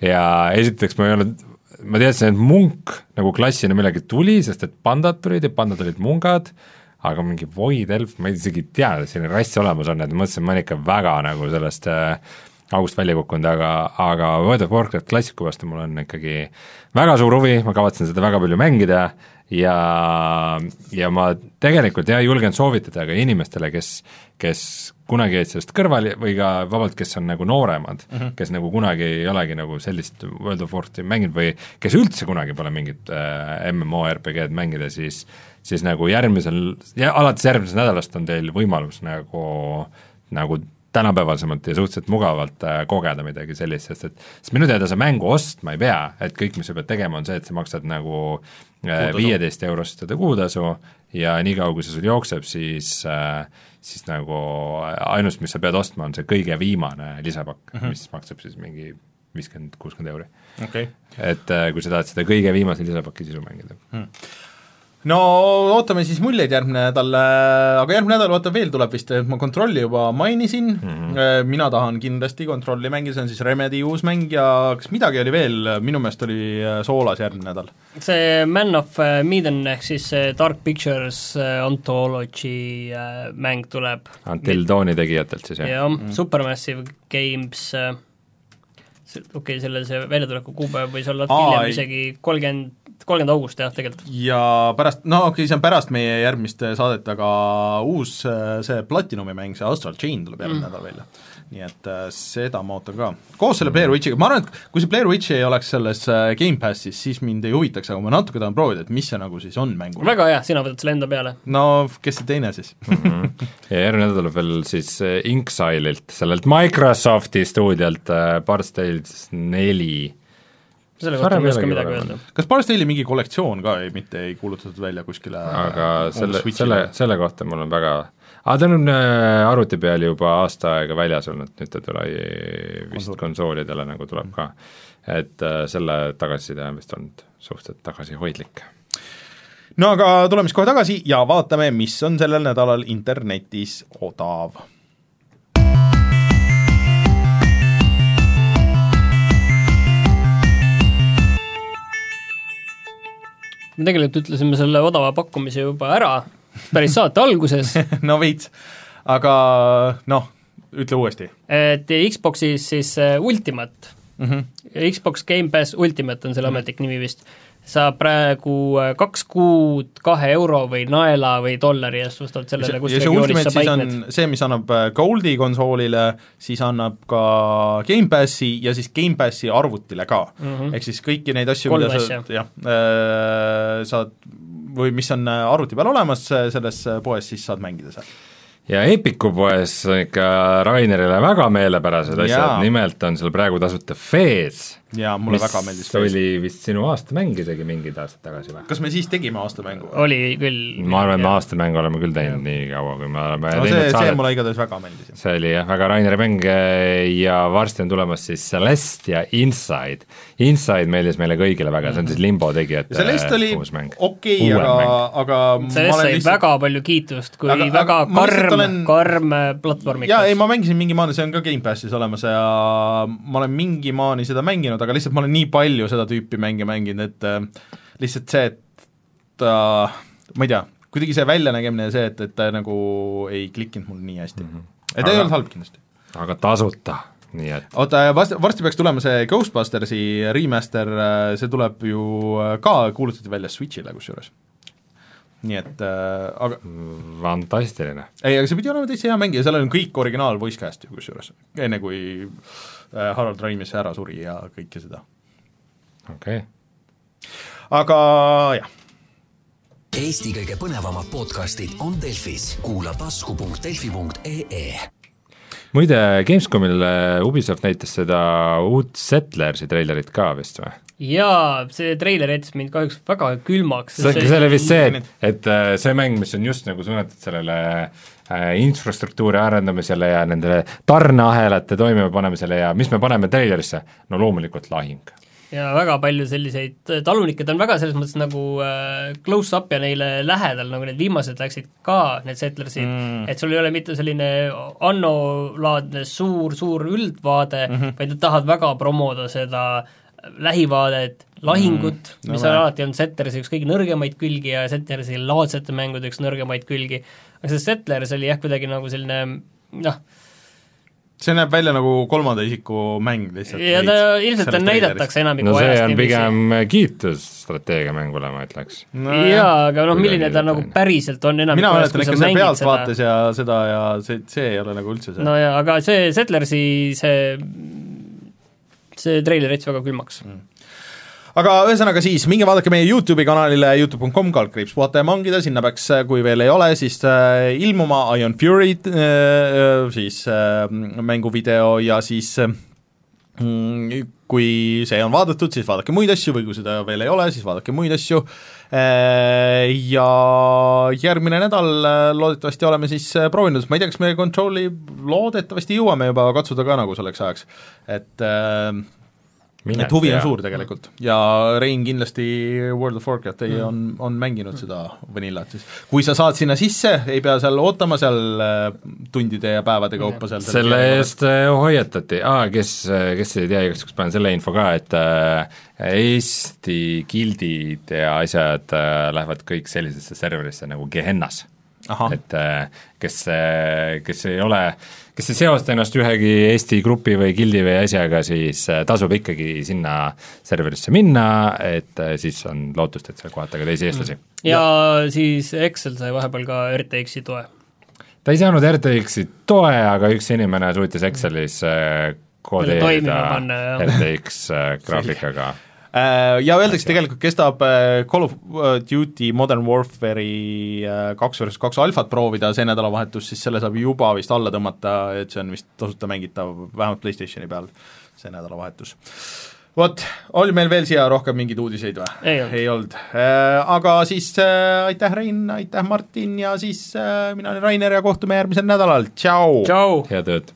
B: ja esiteks ma ei olnud, ma teadsin, et Munk nagu klassina millegi tuli, sest et pandad tulid ja pandad olid mungad, aga mingi Void Elf, ma ei isegi tea, et selline rass olemas on, et mõtlesin, ma olen ikka väga nagu sellest äh, august välja kukkunud, aga, aga World of Warcraft klassiku vastu mul on ikkagi väga suur huvi, ma kavatsen seda väga palju mängida ja, ja ma tegelikult jah, julgen soovitada ka inimestele, kes, kes kunagi jäid sellest kõrvale või ka vabalt, kes on nagu nooremad mm, -hmm. kes nagu kunagi ei olegi nagu sellist World of Warcrafti mänginud või kes üldse kunagi pole mingit äh, MMORPG-d mängida, siis siis nagu järgmisel, alates järgmisest nädalast on teil võimalus nagu, nagu tänapäevasemalt ja suhteliselt mugavalt äh, kogeda midagi sellist, sest et sest minu teada sa mängu ostma ei pea, et kõik, mis sa pead tegema, on see, et sa maksad nagu äh, viieteist eurost seda kuutasu ja niikaua, kui see sul jookseb, siis äh, siis nagu ainus, mis sa pead ostma, on see kõige viimane lisapakk mm, -hmm. mis maksab siis mingi viiskümmend, kuuskümmend euri.
A: Okay..
B: et kui sa tahad seda kõige viimase lisapaki sisu mängida. Mm
A: no ootame siis muljeid järgmine nädal, aga järgmine nädal vaata veel tuleb vist, ma Kontrolli juba mainisin mm, -hmm. mina tahan kindlasti Kontrolli mängida, see on siis Remedi uus mäng ja kas midagi oli veel, minu meelest oli äh, Soolas järgmine nädal?
C: see Man of äh, Medan ehk siis Dark Pictures Anthology mäng tuleb.
B: Until Dawni tegijatelt siis,
C: jah? jah mm -hmm., Supermassive Games okei okay,, selle see väljatuleku kuupäev võis olla hiljem isegi kolmkümmend, kolmkümmend august jah, tegelikult.
A: ja pärast, no okei okay,, see on pärast meie järgmist saadet, aga uus äh, see Platinumi mäng, see Astral Chain tuleb järgmine mm. nädal välja. nii et äh, seda ma ootan ka. koos selle Blair Witchiga, ma arvan, et kui see Blair Witch ei oleks selles äh, Gamepassis, siis mind ei huvitaks, aga ma natuke tahan proovida, et mis see nagu siis on mängul.
C: väga hea, sina võtad selle enda peale.
A: no kes see teine siis?
B: ja järgmine nädal tuleb veel siis Inksile'ilt, sellelt Microsofti stuudiolt äh, Bard's Tales neli.
C: Selle kohta ei oska midagi öelda.
A: kas Bard's Tale'i mingi kollektsioon ka ei, mitte ei kuulutatud välja kuskile
B: aga selle, selle, selle kohta mul on väga aa, ta on äh, arvuti peal juba aasta aega väljas olnud, nüüd ta tuli vist
A: Konsool.
B: konsoolidele nagu tuleb ka. et äh, selle tagasiside on vist olnud suhteliselt tagasihoidlik.
A: no aga tuleme siis kohe tagasi ja vaatame, mis on sellel nädalal internetis odav
C: me tegelikult ütlesime selle odava pakkumise juba ära päris saate alguses, <laughs>
A: no veits, aga noh, ütle uuesti.
C: Et Xboxis siis äh, Ultimate.
A: Mm. -hmm.
C: Xbox Game Pass Ultimate on selle ametlik nimi vist, saab praegu äh, kaks kuud kahe euro või naela või dollari eest, vastavalt sellele, kus regioonis sa
A: siis on
C: paikned.
A: see, mis annab äh, Goldi konsoolile, siis annab ka Gamepassi ja siis Gamepassi arvutile ka mm. -hmm. ehk siis kõiki neid asju, mida sa jah äh,, saad või mis on äh, arvuti peal olemas selles poes, siis saad mängida seal.
B: ja Epiku poes on ikka Rainerile väga meelepärased asjad nimelt on seal praegu tasuta Fez,
A: ja mulle
B: mis
A: väga meeldis Face.
B: oli vist sinu aastamäng isegi mingid aastad tagasi või?
A: kas me siis tegime aastamängu?
C: oli küll.
B: ma arvan, et me aastamängu oleme küll teinud nii kaua, kui me oleme
A: no see,
B: teinud
A: see mulle igatahes väga meeldis.
B: see oli jah, väga Raineri mäng eh, ja varsti on tulemas siis Celeste ja Inside. Inside meeldis meile kõigile väga, see on siis Limbo tegijate
A: Celeste oli okei,
B: Uuem
A: aga aga
C: sellest sai lihtsalt... väga palju kiitust kui
A: Aga-
C: aga,
A: aga
C: väga
A: lihtsalt
C: karm
A: olen-
C: karm äh, platvormikas.
A: jaa, ei ma mängisin mingi maani, see on ka Gamepassis olemas ja ma olen mingi maani seda mänginud, aga lihtsalt ma olen nii palju seda tüüpi mänge mänginud, et äh, lihtsalt see, et äh, ma ei tea, kuidagi see väljanägemine ja see, et, et ta nagu ei klikkinud mul nii hästi mm. -hmm. et
B: Aga-
A: ei olnud halb kindlasti.
B: aga tasuta, nii et
A: oota, vast-, varsti peaks tulema see Ghostbustersi remaster, see tuleb ju äh, ka, kuulutati välja Switch'ile kusjuures. nii et äh, aga
B: fantastiline.
A: ei, aga see pidi olema täitsa hea mäng ja seal on kõik originaal voice cast ju kusjuures, enne kui äh, Harald Raimis ära suri ja kõike seda.
B: okei okay.,
A: aga jah,
E: Eesti kõige põnevamad podcastid on Delfis, kuula tasku.delfi.ee
B: muide Gamescomil eh, Ubisoft näitas seda uut Settlersi treilerit ka vist või?
C: jaa, see treiler jättis mind kahjuks väga külmaks.
B: see, see oli vist see, et, et äh, see mäng, mis on just nagu suunatud sellele äh, infrastruktuuri arendamisele ja nendele tarneahelate toimepanemisele ja mis me paneme treilerisse, no loomulikult lahing.
C: ja väga palju selliseid talunikke, ta on väga selles mõttes nagu äh, close-up ja neile lähedal, nagu need viimased läksid ka, need settlersid mm., et sul ei ole mitte selline Anno-laadne suur, suur üldvaade mm, -hmm. vaid nad tahavad väga promoda seda lähivaadet, lahingut mm,,
A: no
C: mis on alati olnud Settlers üks kõige nõrgemaid külgi ja Settlersi laadsete mängude üks nõrgemaid külgi, aga see Settlers oli jah, kuidagi nagu selline noh,
A: see näeb välja nagu kolmanda isiku mäng lihtsalt.
C: ja ta ilmselt ta näidatakse enamiku
B: no see
C: ajast
B: on pigem kiitus strateegiamängule, ma ütleks.
A: no,
C: jaa, aga noh, milline ta nagu päriselt on enamik
A: mina
C: ajast,
A: mäletan
C: kui
A: ikka
C: sa
A: seda pealtvaates ja seda ja see, see ei ole nagu üldse see
C: no ja aga see Settlersi see see treiler jättis väga külmaks mm..
A: Aga ühesõnaga siis, minge vaadake meie YouTube'i kanalile youtube.com kaldkriips puhata ja mangida, sinna peaks, kui veel ei ole, siis äh, ilmuma Ion Fury äh, siis äh, mänguvideo ja siis äh, kui see on vaadatud, siis vaadake muid asju või kui seda veel ei ole, siis vaadake muid asju. Äh, ja järgmine nädal äh, loodetavasti oleme siis äh, proovinud, ma ei tea, kas me Control'i loodetavasti jõuame juba katsuda ka nagu selleks ajaks, et äh, et huvi on suur tegelikult ja Rein kindlasti World of Warcrafti mm. on, on mänginud seda Vanillat siis. kui sa saad sinna sisse, ei pea seal ootama seal äh, tundide ja päevade kaupa seal
B: selle eest äh, hoiatati ah,, kes, kes ei tea, igaks juhuks panen selle info ka, et äh, Eesti gildid ja asjad äh, lähevad kõik sellisesse serverisse nagu Gehennas. Et äh, kes, kes ei ole, kes ei seosta ennast ühegi Eesti grupi või gildi või asjaga, siis äh, tasub ikkagi sinna serverisse minna, et äh, siis on lootust, et seal kohata ka teisi eestlasi mm.
C: ja, ja siis Excel sai vahepeal ka RTX-i toe.
B: ta ei saanud RTX-i toe, aga üks inimene suutis Excelis äh, kodeerida. RTX <laughs> graafikaga
A: ja öeldakse, tegelikult kestab äh, Call of Duty Modern Warfare'i äh, kaks versus kaks alfat proovida see nädalavahetus, siis selle saab juba vist alla tõmmata, et see on vist tasuta mängitav, vähemalt PlayStationi peal, see nädalavahetus. vot, oli meil veel siia rohkem mingeid uudiseid või? Ei olnud. Aga siis äh, aitäh, Rein, aitäh, Martin ja siis äh, mina olen Rainer ja kohtume järgmisel nädalal, tšau!
C: tšau!
B: head ööd!